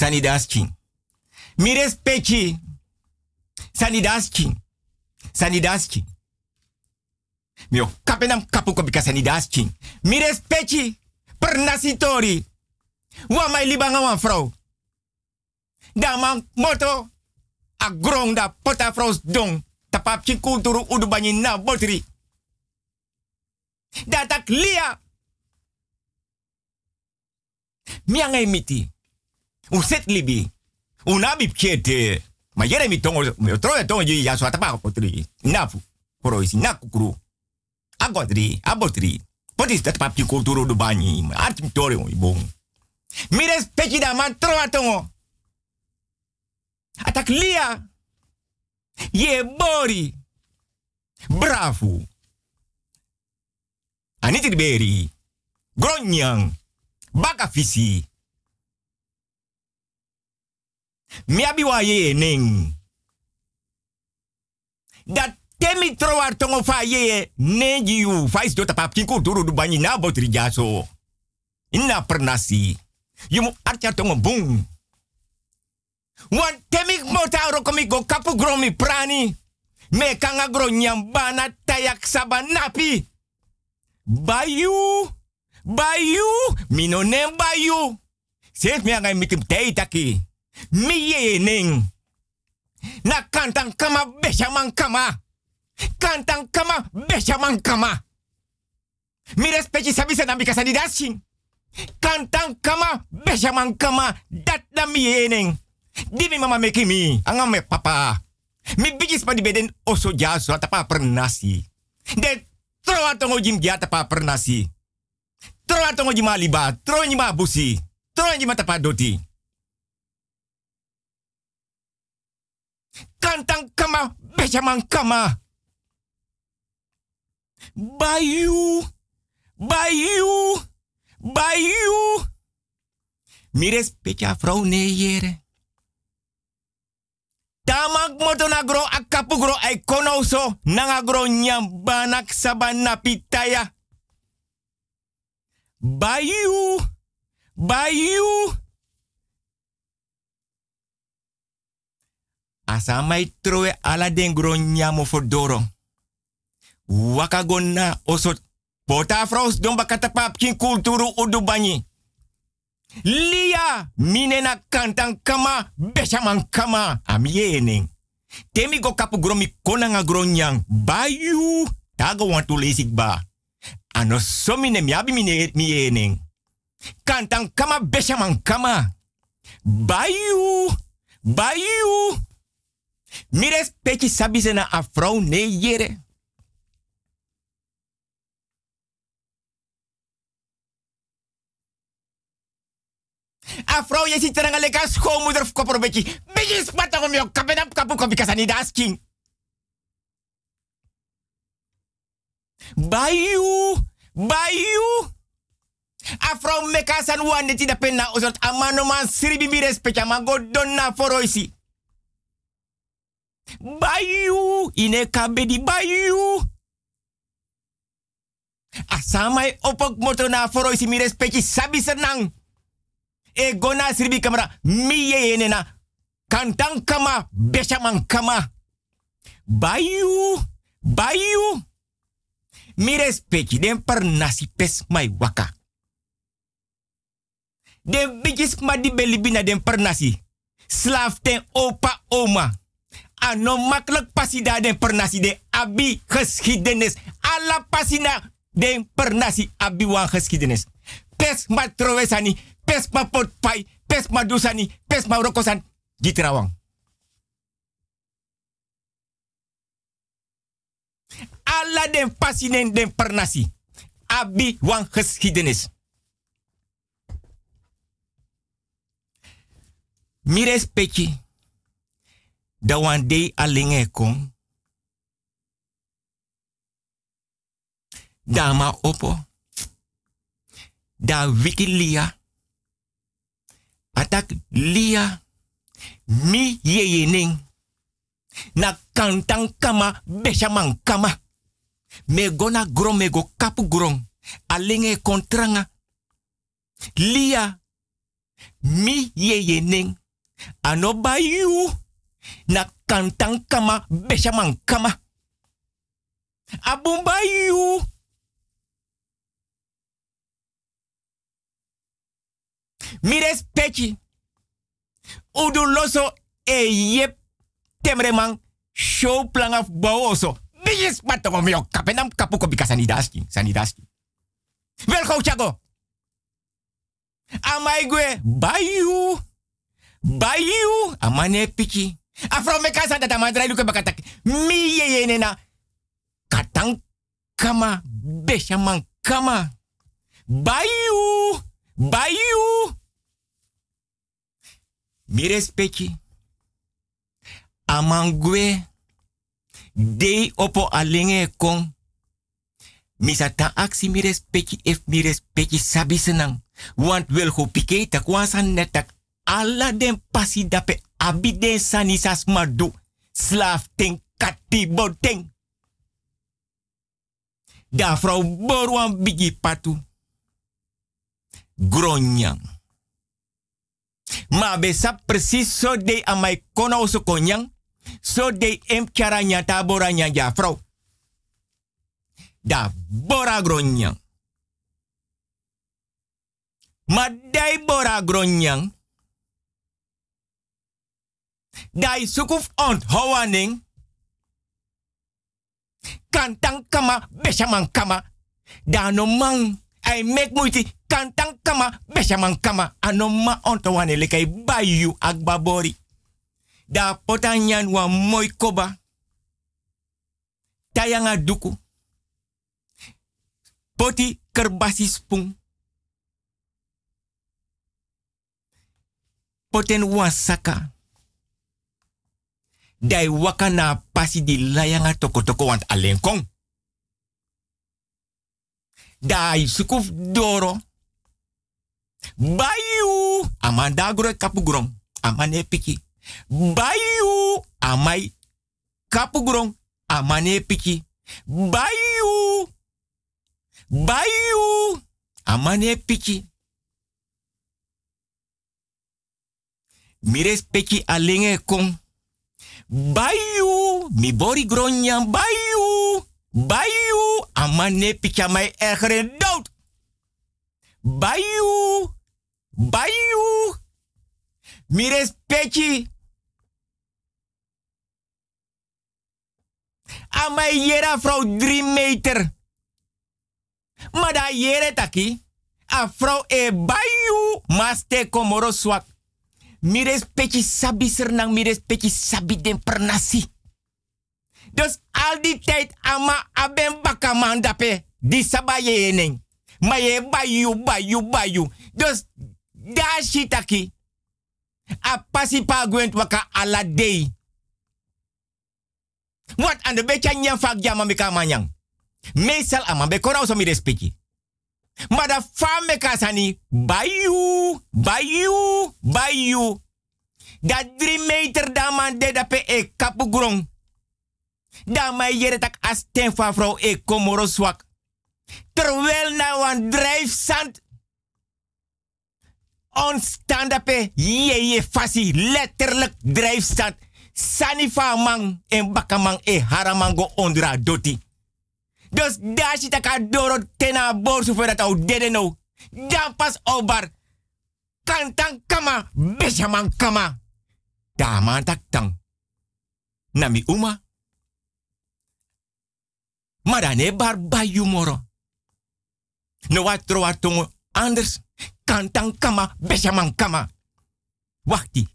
[SPEAKER 5] Sanidas king. Mi respecti. Sanidas king. Sanidas king. Mi kapenam kapu ko bika sanidas king. Mi respecti. Per mai libanga wan vrouw. Da moto. A grong da pota vrouws dong. Tapap kulturu udu banyi na botri. Da tak lia. Miti. U set libi. U nabi pchete. Ma yere mi tongo. Mi troye tongo yi ya swata pa potri. Poro isi na kukuru. Abotri. Potis dat papi kulturu du banyi. Art mi tore on ibong. Mi respecti da man troa tongo. Atak lia. Ye bori. Bravo. Aniti beri. Gronyang. Baka Miabi wa ye ning. Dat temi troar tongo fa ye neji u fais do tapap kinku turu du banyi na botri jaso. Inna pernasi. Yumu archa tongo boom. Wan temi mota ro go kapu gromi prani. Me kanga gro nyambana tayak sabanapi. Bayu. Bayu. Mino nem bayu. Sef mi angai mikim tei taki. Mi ye ning. Na kantang kama beshaman kama. Kantang kama beshaman kama. Mi respecti sabi sa nambika sa didasing. Kantang kama beshaman kama. Dat na mi ye ning. Di mi mama meki mi. Anga me papa. Mi bigis pa di beden oso jaso atapa pernasi. De troa tongo jim dia tapa pernasi. Troa tongo jima liba. Troa jima busi. Troa jima tapa doti. Kantang kama beshaman kama. Bayu. Bayu. Bayu. Mi respecta vrouw nee jere. Tamak moto na gro akapu gro kono so nanga gro nyam banak sabana pitaya. Bayu. Bayu. Asa mai troe ala den gro nyamo fordoro. Waka gonna osot. Pota fraus don bakata pap kin kulturu udu banyi. Lia minena kantang kama beshaman kama amiening. Temi go kapu gromi konanga gronyang bayu tago wantu lesik ba. Ano somine miabi mine miening. Kantang kama beshaman kama. Bayu bayu. Mires peki sabi na afro ne yere. A vrouw je ziet er een of kopper beetje. Beetje spatten op kapu kopi kasani das king. Bayu, bayu. A vrouw meka san wande ti da penna ozot amano man siribi mi respecta ma go donna foroisi. Bayu, ine kabedi bayu. Asamai opok moto na foroisi mi respecti sabi senang. E gona siribi kamera mi ye yene na kantang kama kama. Bayu, bayu. Mi respecti den nasi pes mai waka. Den bigis ma di belibina den per nasi. Slaaf ten opa oma. Ano makkelijk pasida den per nasi de abi geschiedenis. Alla pasina den per nasi abi wan geschiedenis. Pes ma trowesani, pes ma potpai, pes ma dusani, pes ma rokosan. Gitrawang. Alla den pasinen den per nasi. Abi wan geschiedenis. Mi. Da wan dei alinge kon. Dama opo. Da wiki lia. Atak lia. Mi yeyening. Na kantang kama beshaman kama. Me gona gron me go kapu gron. Alinge kontranga. Lia. Mi yeyening. Ano bayu. Na kantang kama beshaman kama. Abun bayu. Mi respecti. Udu e yep temreman show plan of baoso. Bijis patoko mio kapenam kapuko bika sanidaski. Sanidaski. Wel gauw chago. Amai gue bayu. Bayu. Amane pichi. Afro me kasa data madrai luke bakatak. Mi ye ye. Katang kama. Beshaman kama. Bayu. Bayu. Mi respecti. Amangwe. Dei opo alenge kon. Misata aksi mi respecti if mi respecti sabi senang. Want wil go pike wansan netak. Alla den pasi dape abi den sanisas madu. Slaaf ten katibo ten. Da vrouw borwan bigi patu. Gronyang. Ma be sa precies so de amai kona oso konyang. So de em charanya ta boranya ja vrouw. Da bora gronyang. Ma dai bora gronyang. Dai sukuf hawaning. Kantang kama beshaman kama. Da no mang. I make moeite. Kantang kama beshaman kama. Anoma onto wane lekai bayu agbabori. Da potanyan wa moy koba. Tayanga duku. Poti kerbasi spung. Poten wan saka. Dai waka na pasi di layanga toko toko want alleen kong. Dai sukuf doro. Bayu. Amanda gro kapu grong. Amane piki. Bayu. Amai kapu grong. Amane piki. Bayu. Bayu. Amane piki. Mires peki alenge kong. Bayu. Mi bori gronyan. Bayu. Bayu. Amane piki amai ergeren dood. Bayu. Bayu. Mires peki. Amai yera vrouw drie meter. Maar da yere taki. A vrouw e bayu. Maste komoro swak. Mires peki sabi sernang. Mires peki sabi den pernasi. Dus al die tijd ama aben bakaman dape. Di sabaye eneng. Maar je bayu, bayu, bayu. Dus da shitaki. A pasi pa gwent waka ala day. Wat aan de beetje nyan fak jama mi ka manyang. Meestal ama be kora so mi respecti. Maar da fame ka sani bayu, bayu, bayu. Da drie meter da man de da pe e kapu grong. Da mai yere tak as ten fa vrouw e komoro. Terwijl na wan drijfzand ontstanden pe je je fasi letterlijk drijfstand. Sanifa man en bakamang e haramango ondra doti. Dus daar zit ik door tena borsu voor dat no. Dan pas obar. Kantang kama, beshaman kama. Daman tak tang. Nami uma. Maar dan bar bayu moro. No wat troa tongo anders. Kantang kama, beshaman kama. Wachti.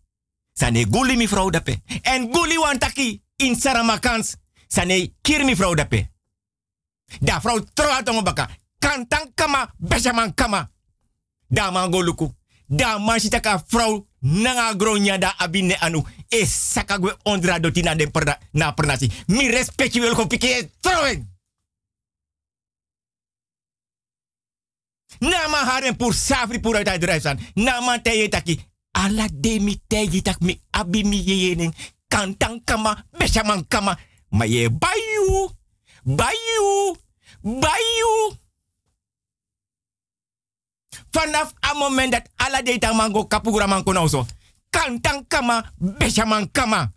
[SPEAKER 5] Sane guli mi vrouw dape. En guli wantaki in Saramakans. Sane kir mi vrouw dape. Da vrouw troa tongo baka. Kantang kama, beshaman kama. Da man goluku. Da man shitaka vrouw nanga gronya da abine anu. E sakagwe ondra doti na den perna, na pernasi. Mi respecti wil ko piki troen. Nama haren pur safri pur uit drijfstaan. Nama teye taki. Ala de mi tegi tak mi abi mi yening. Kantang kama, beshaman kama. Ma ye bayu. Bayu. Bayu. Vanaf a moment dat ala de tak mango kapugura man kono so. Kantang kama, kama.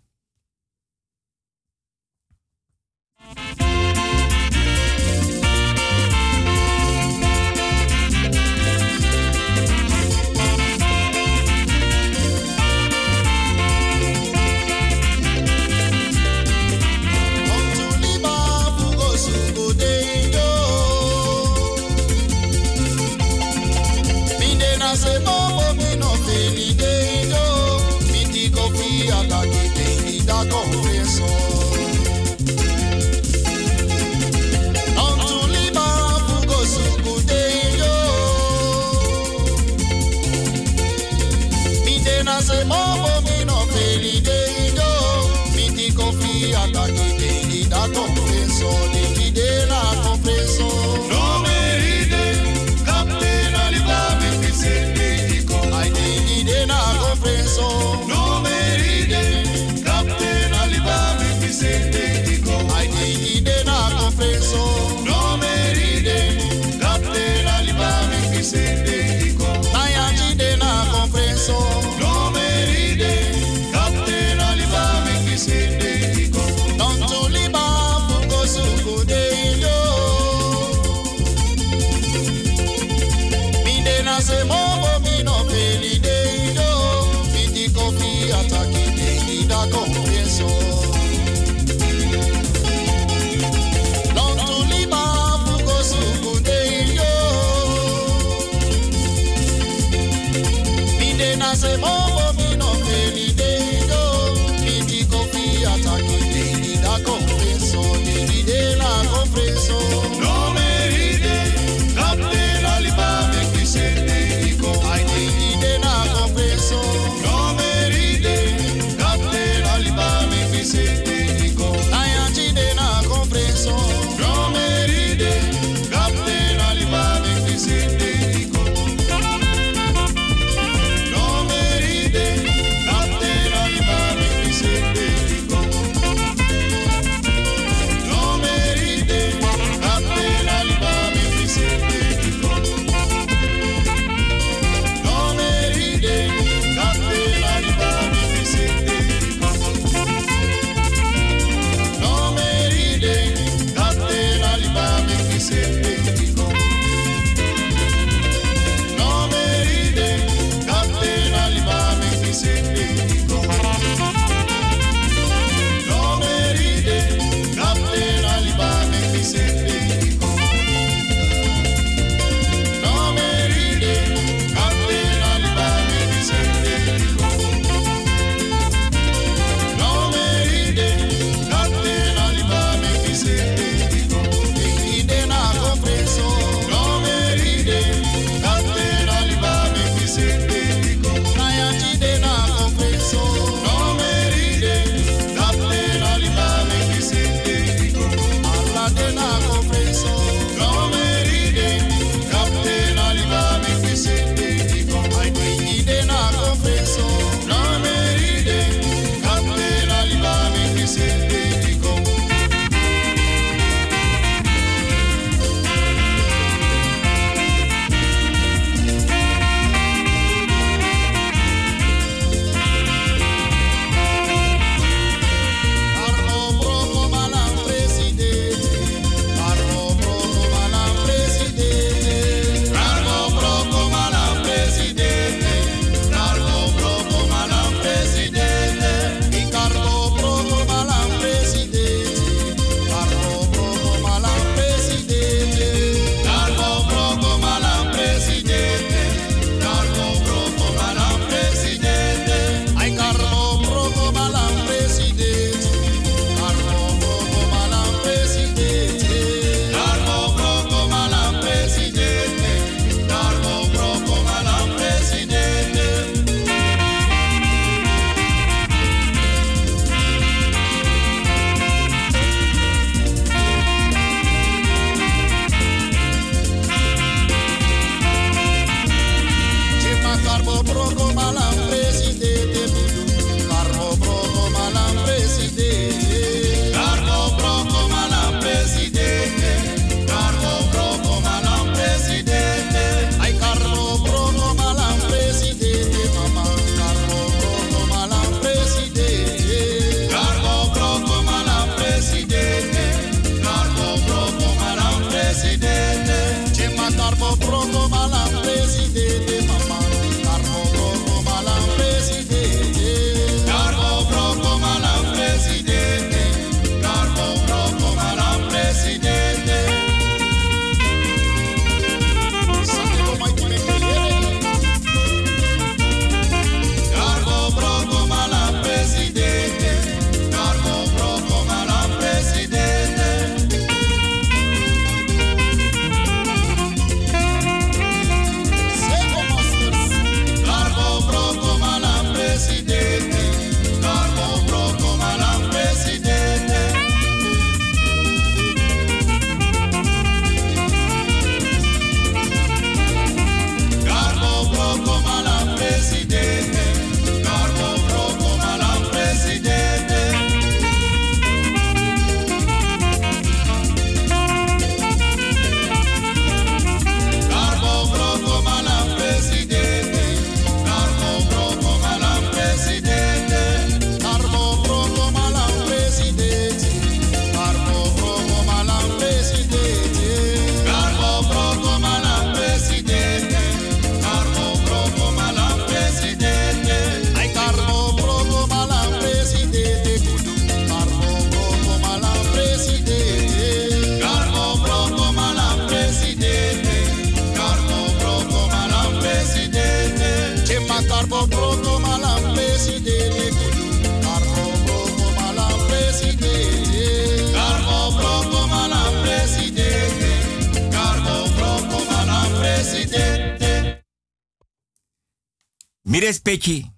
[SPEAKER 5] Respecti.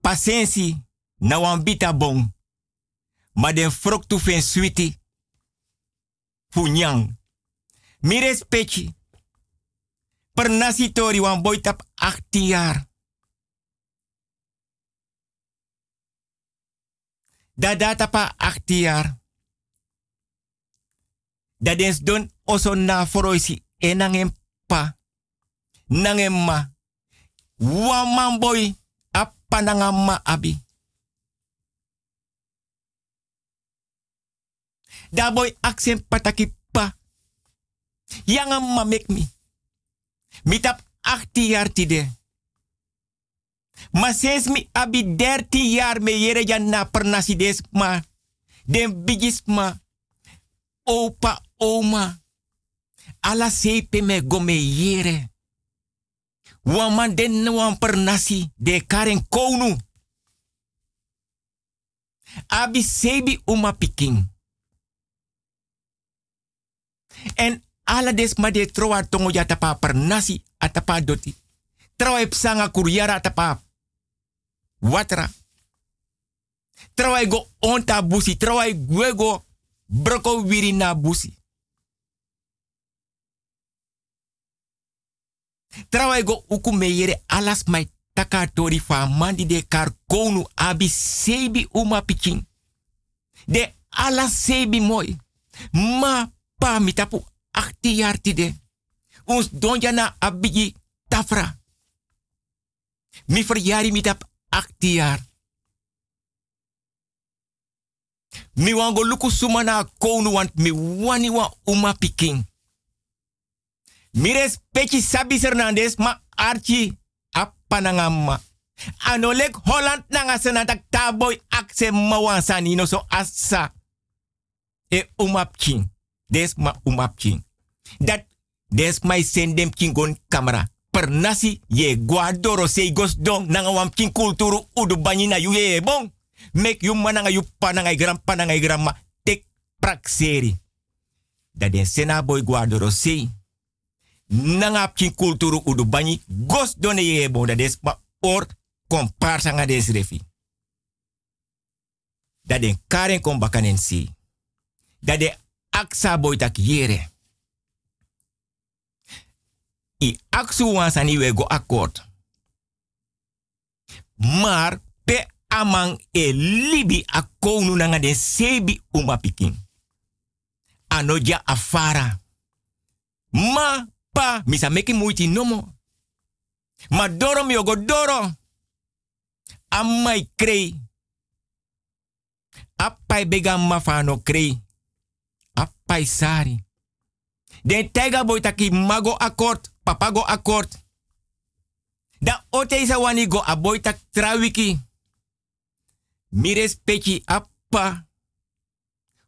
[SPEAKER 5] Pasensi na wan bita bon. Ma den frok fen. Funyang. Mi. Per nasi tori wan boy tap 18 jaar. Da data pa 18 jaar. Da dens don oso na foroisi enangem pa. Nangem ma. Wan man boy apananga ma abi. Da boy aksen pataki pa. Yanga ma mek mi. Mi tap 18 jaar tide. Ma sinds mi abi 13 jaar me yere jan na pernasi des ma. Den bigis ma. Opa, oma. Ala sepe me gome yere. Wan man den wan pernasi de karen konu. Abi sebi uma piking. En ala des ma de troa tongo ya tapa pernasi atapa doti. Troa epsanga kuryara atapa watra. Troa ego onta busi. Troa ego broko wiri na busi. Trawa ego uku meyere alas mai taka fa mandi de kar konu abi sebi uma pikin. De alas sebi mooi. Ma pa mitapu achti jaar tide. Ons donja na abigi tafra. Mi verjari mitap achti jaar. Mi wango luku konu want mi wani wa uma pikin. Mi respecti Sabi Hernandez ma archi apanangama. Anolek Holland nanga senatak taboy akse mawansani no so asa. E umapking. Des ma umapking. Dat des my sendem kingon camera. Per nasi ye guadoro sei gos dong nanga wamking kulturu udu banyi na yu ye bon. Mek yu mananga yu pananga gram pananga grandma tek prakseri. Dat den sena boy guadoro sei nanga kin kulturu udu banyi gos done ye des pa or komparsa refi. Da den karen kon bakanen si. Da de aksa boy tak yere. I aksu wansani we go akkoord. Maar pe amang e libi akonu nanga den sebi uma pikin. Anoja afara. Ma pa misa meki muiti nomo. Ma doro mi doro. Amai krei. Appai bega mafano krei. Appai sari. Den taiga boy taki mago akkoord, papago akkoord. Da ote isa wani go a boy tak trawiki. Mi respecti appa.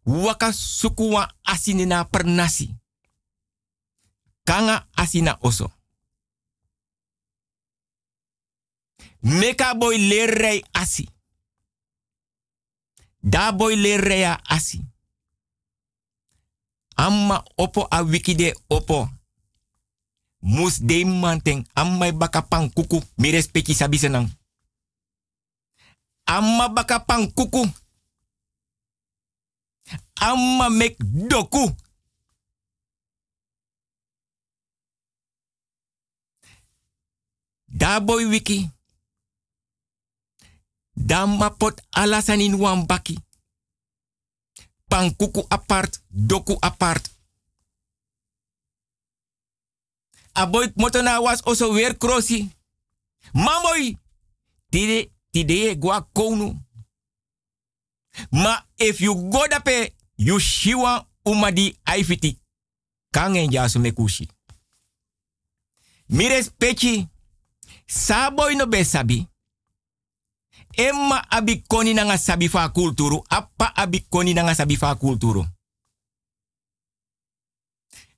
[SPEAKER 5] Waka sukuwa asinina pernasi kanga asina oso. Meka boy asi. Da boy lerrea asi. Amma opo a wikide opo. Mus de manteng amma baka pang kuku mi respecti sabi senang. Amma baka pang kuku. Amma mek doku. Da boy wiki. Da mapot alasan in wan baki. Pankuku apart, doku apart. Aboy motona was also weer crossi. Mamoy. Tide, tide gwa konu. Ma if you go dape, you shiwa umadi aifiti. Kangen jasu mekushi. Mires pechi. Saboy no be sabi. Emma abi koni nanga sabi fa kulturu. Appa abi koni nanga sabi fa kulturu.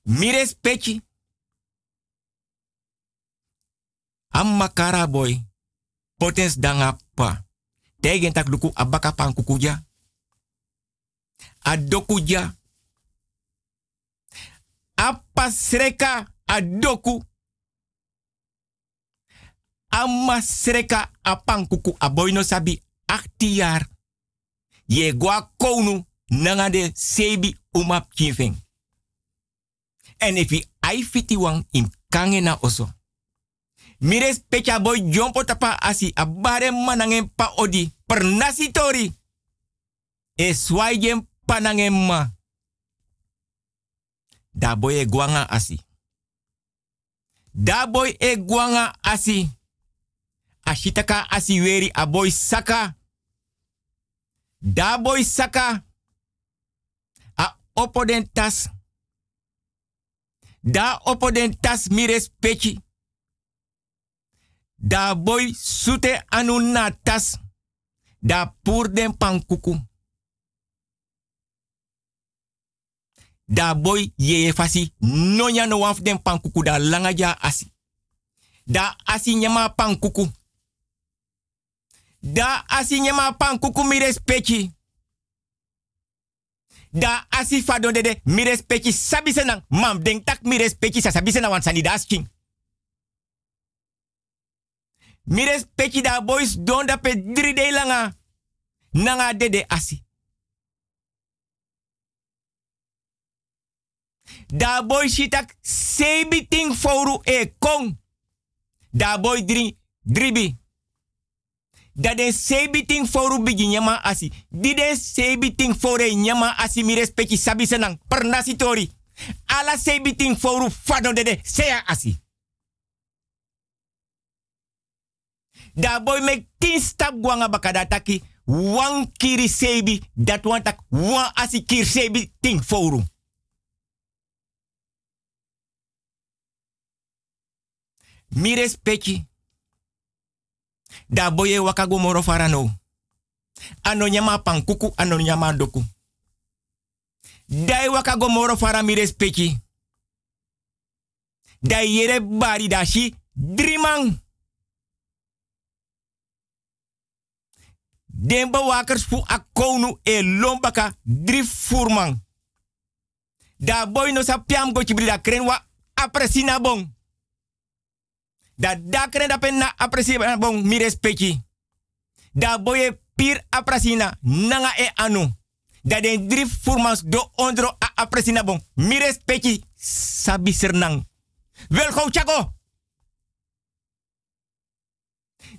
[SPEAKER 5] Mires pechi. Amma kara boy. Potens danga pa. Tegen tak luku abaka pan kukuja. Adokuja. Appa sreka adoku. Amma sreka apankuku aboy no sabi 18 jaar. Ye gwa konu nanga de sebi umap kiving. En if ai fiti wang in kange na oso. Mires pecha boy jompo tapa asi abare manangen pa odi per nasi tori. E swayen panangen ma. Da boy e guanga asi. Da boy e guanga asi. Ashitaka a boy saka. Da boy saka. A opoden tas. Da opoden tas mires pechi. Da boy sute anu. Da pur den pankuku. Da boy ye fasi nonya no den pankuku da langa ja asi. Da asi nyama pankuku. Da asi nyama pankuku mi respecti. Da asi fadon dede mi respecti sabi senang. Mam denk tak mi respecti sa sabi senang wan sani da asking. Mi respecti da boys don da pe dri de langa. Nanga dede asi. Da boy shitak sebi ting foru e kong. Da boy dri dribi. Da den sebi ting foru bigi nyama asi. Di den sebi ting fore nyama asi mi respecti sabi senang per nasi tori. Ala sebi ting foru fado dede sea asi. Da boy mek tin stap guanga bakada taki. Wan kiri sebi dat wan tak wan asi kir sebi ting foru. Mi respecti. Da boye wakago moro farano. Ano nyama pankuku, ano nyama doku. Dai wakago moro fara mi. Dai yere bari dashi drimang. Den bewakers fu akonu e lombaka furman. Da boy no sa piam chibri da kren wa apresina bon. Da da kren da pen na apresina bon mi respecti. Da boy pir apresina nanga e anu. Da den drie furmans do ondro a bon. Mi respecti sabi sernang. Wel chako.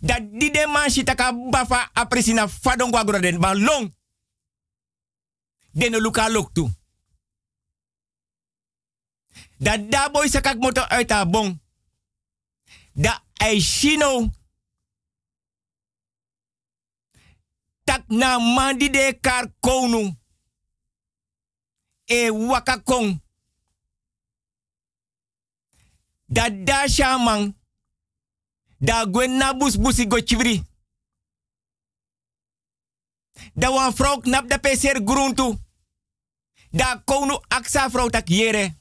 [SPEAKER 5] dat di de man shi taka bafa apresina fadon kwa gura den ba long. Den luka lok tu. Dat da boy sakak moto uit bon. Da ai shino. Tak na de kar konu. E waka kong. Dat da shaman da gwen busi go chivri. Da wan knap da peser gruntu. Da konu aksa vrouw tak yere.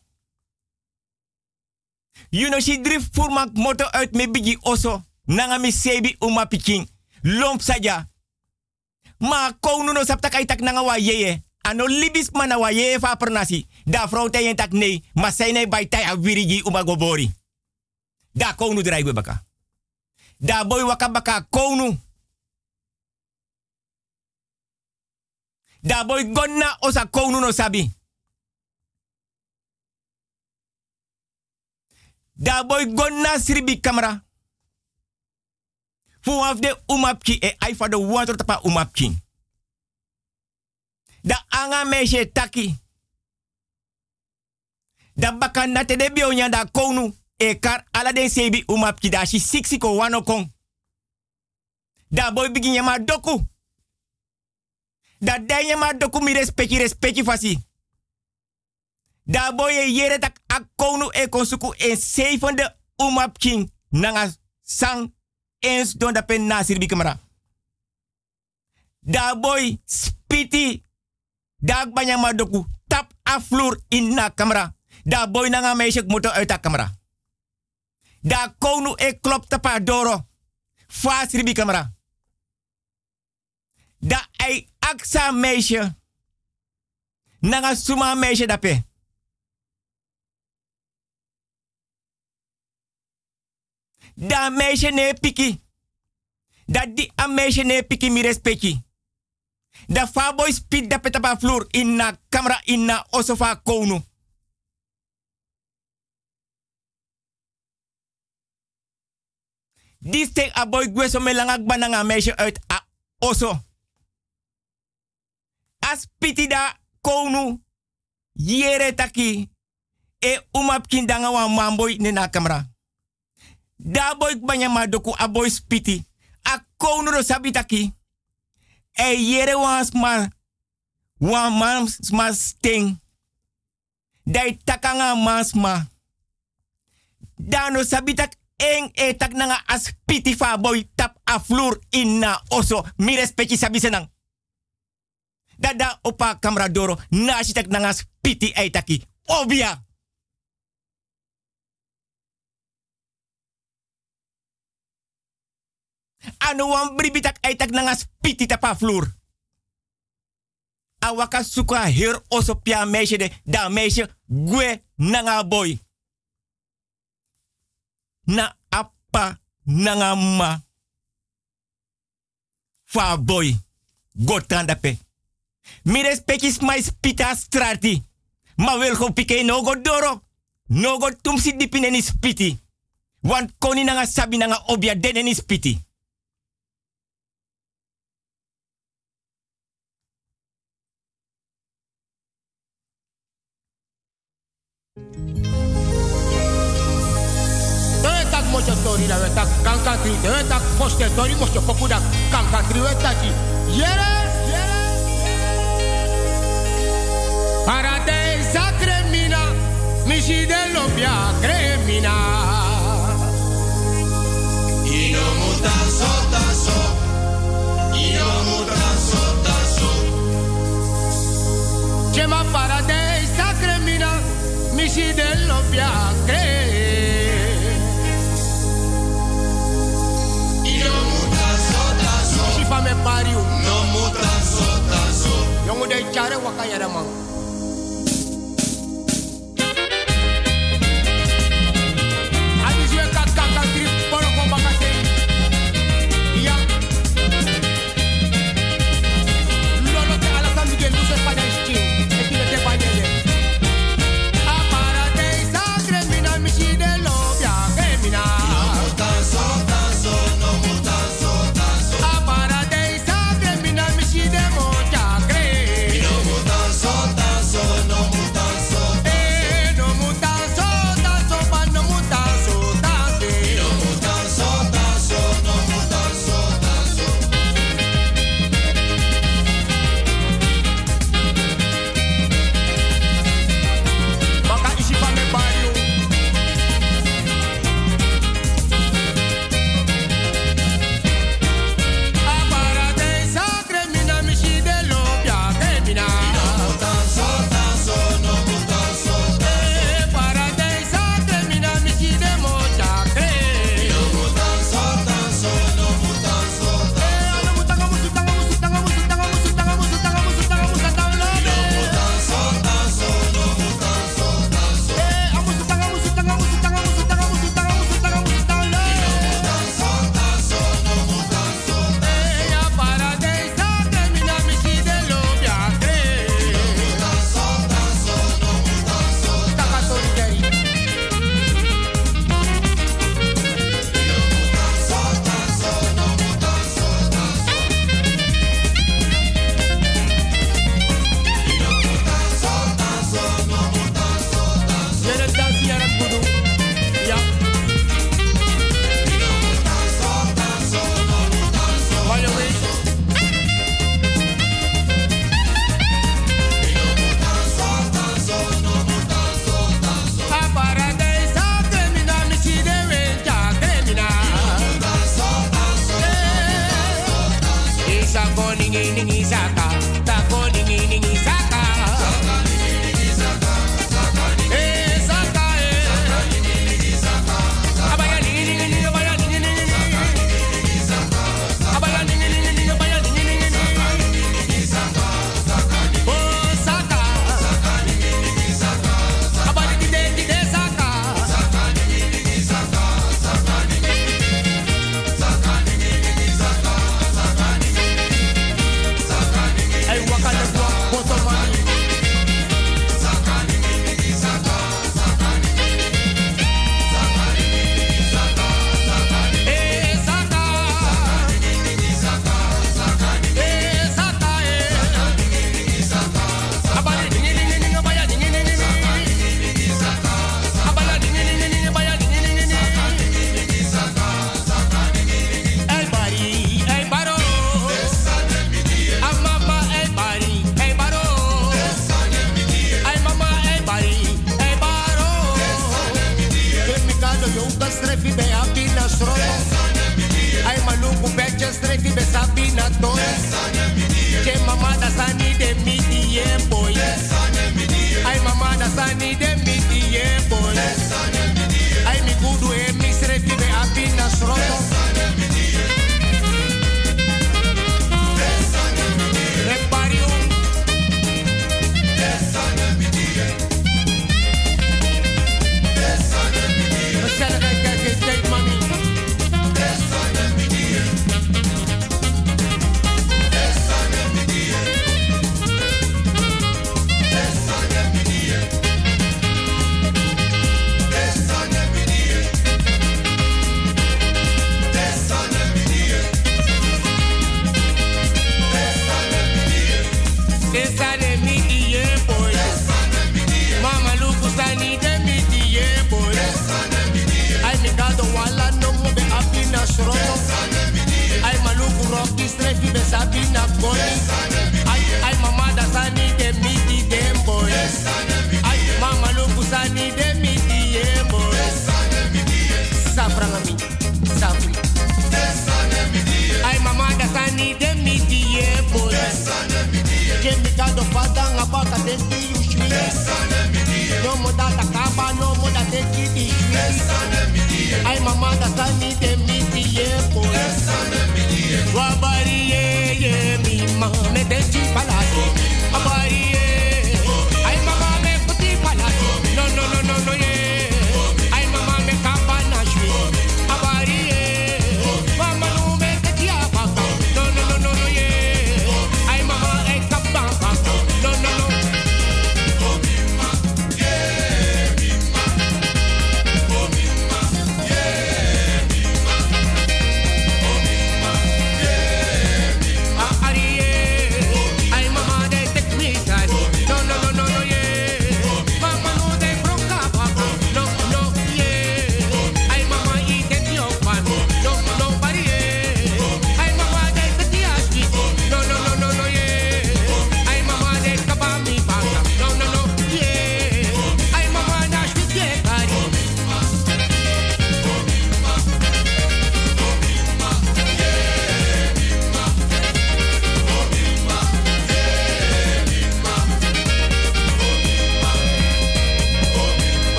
[SPEAKER 5] You know she drift furmak moto uit me bigi oso. Nanga mi sebi uma piking. Lomp saja. Ma konu no sap tak tak nanga wa yeye. Ano libis mana wa yeye fa pernasi. Da vrouw te tak. Ma sayne bay tay a wirigi uma gobori. Da konu drai baka da boy waka baka konu. Da boy gonna osa konu no sabi. Da boy gonna sribi kamera. Fu af de umapki e ai fa de water tapa umapki. Da anga meshe taki. Da baka nate de bionya da konu e kar ala den sebi umapki da shi siksi ko wano kon. Da boy bigi nyama doku. Da da nyama doku mi respecti respecti fasi. Da boy e yere tak akonu e konsuku e seifon de umapking nanga sang eens don da pen nasir bi kamera. Da boy spiti da banyama doku tap aflur in na kamera. Da boy nanga meisje moto uit de kamera. Da konu e klop tapa doro. Fas ribi kamera. Da ai aksa meisje. Nanga suma meisje dape. Da meisje ne piki. Dat di a meisje ne piki mi respecti. Da faboy speed da petapa in na camera in na osofa konu. Di stek a boy gweso me bananga meisje uit a oso. As piti da konu. Yere taki. E umap kindanga wa mamboy na camera. Da boy banya madoku a boy spiti. A konu do sabitaki. E yere wan sma. Wan man sma sting. Dai takanga man sma. Dano sabitak eng e tak nanga as piti fa boy tap a floor in na oso. Mi respecti sabi senang. Dada opa kamera doro. Na tak nanga spiti e taki. Obia. Ano wan bribitak aitak nanga spiti tapa vloer. Awaka suka her oso pia meisje de da meisje gwe nanga boy. Na appa nanga ma. Fa boy. Gotanda pe. Mi respectis mai spita strati. Ma go pike no go doro. No go tumsi dipine ni spiti. Want koni nanga sabi nanga obia dene ni.
[SPEAKER 3] Tori da weta kanka tri de weta foste tori mojo popu da kanka tri weta ki yere yere paradise cremina misi de lobia cremina
[SPEAKER 12] Ino muta sota so. Ino muta sota so.
[SPEAKER 3] chema paradise cremina misi de wakaya da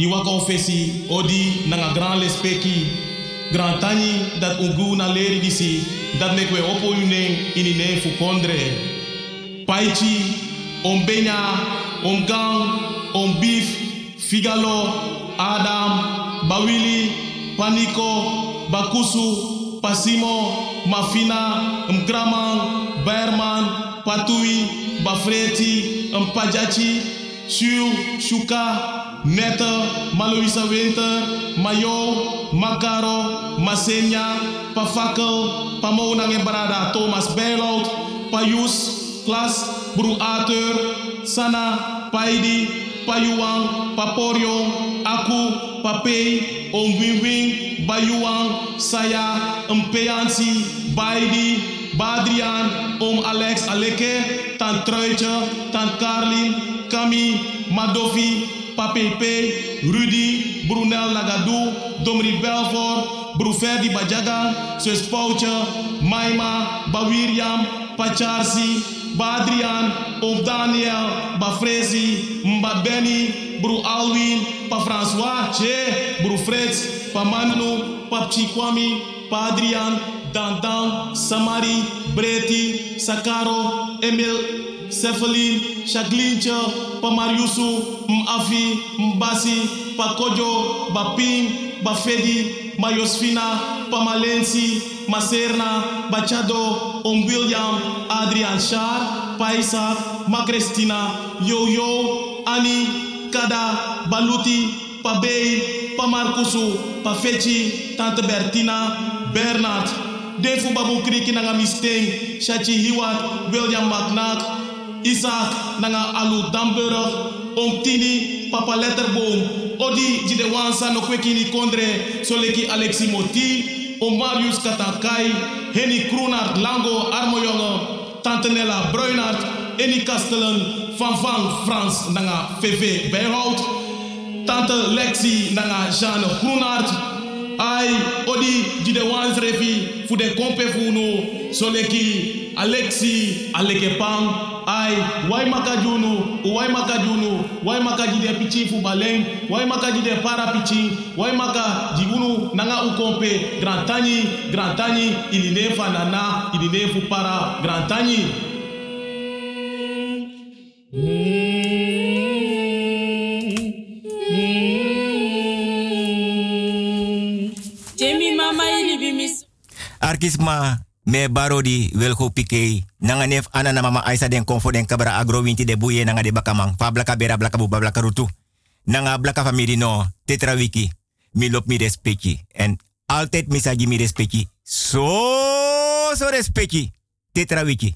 [SPEAKER 13] di
[SPEAKER 14] wakonfesi odi nanga gran lespeki gran tani dat ungu na leri disi dat mek we opo yu neng ini neng fu kondre. Paichi om benya om gang om figalo adam bawili paniko bakusu pasimo mafina mkraman berman patui bafreti mpajachi shiu shuka Neta, Maluisa Winter, Mayo, Makaro Masenya, Pafakel, Pamonang yang berada, Thomas Berlaut, Payus, Klas, Bru Atur, Sana, Paidi, Payuang, Paporio Aku, Papei, Ong Wing Bayuang, Saya, Empeansi, Baidi, Badrian, Om Alex Aleke, Tan Truitje, Tan Karlin, Kami, Madovi, Papeipe, Rudy, Brunel Nagadu, Domri Belfor, Bajaga, Bajagan, Suespoucha, Maima, Bawiriam, Pacharsi, Badrian, Of Daniel, Bafrezi, Mbabeni, Bru Alwin, Pa François, Che, Bru Fretz, Pa Manu, Pa Pchikwami, Pa Adrian, Dandan, Samari, Breti, Sakaro, Emil, Sefelin, Shaglincha, Pamariusu, Mafi, Mbasi, Pakojo, Bapin, Bafedi, Mayosfina, Pamalensi, Maserna, Bachado, Om William, Adrian Shar, Paisa, Macrestina, Yo-Yo, Ani, Kada, Baluti, Pabei, Pamarkusu Pafeci, Tante Bertina, Bernard, Defu Babu Kriki Nanga Misteng, Shachi Hiwat, William McNack, Isaac nanga Alu Damburg, Om Tini, Papa Letterboom, Odi Jide Wansa no Kwekini Kondre, Soleki Alexi Moti, Om Marius Katakai, Henny Kroenart Lango Armojonge, Tante Nella Bruinart, Eni Kastelen, Van Van Frans nanga VV Bijhout, Tante Lexi nanga Jeanne Groenart, ai odi jide wans refi fu de kompe fu no soleki alexi aleke pang ai wai maka junu wai maka junu wai maka jide pichi fu baleng wai maka jide para pichi wai maka jigunu nanga u kompe grand tani grand tani iline fa nana iline fu para grand tani
[SPEAKER 15] Jemi mama ili bimis.
[SPEAKER 5] Arkisma me barodi welko pike. Nanga nef ana na mama Aisa den konfo den kabra agro winti de buye nanga de bakamang. Fa blaka bera blaka bu blaka rutu. Nanga blaka family no tetra wiki. Mi lop mi respecti. En altijd misagi mi respecti. So so respecti. Tetra wiki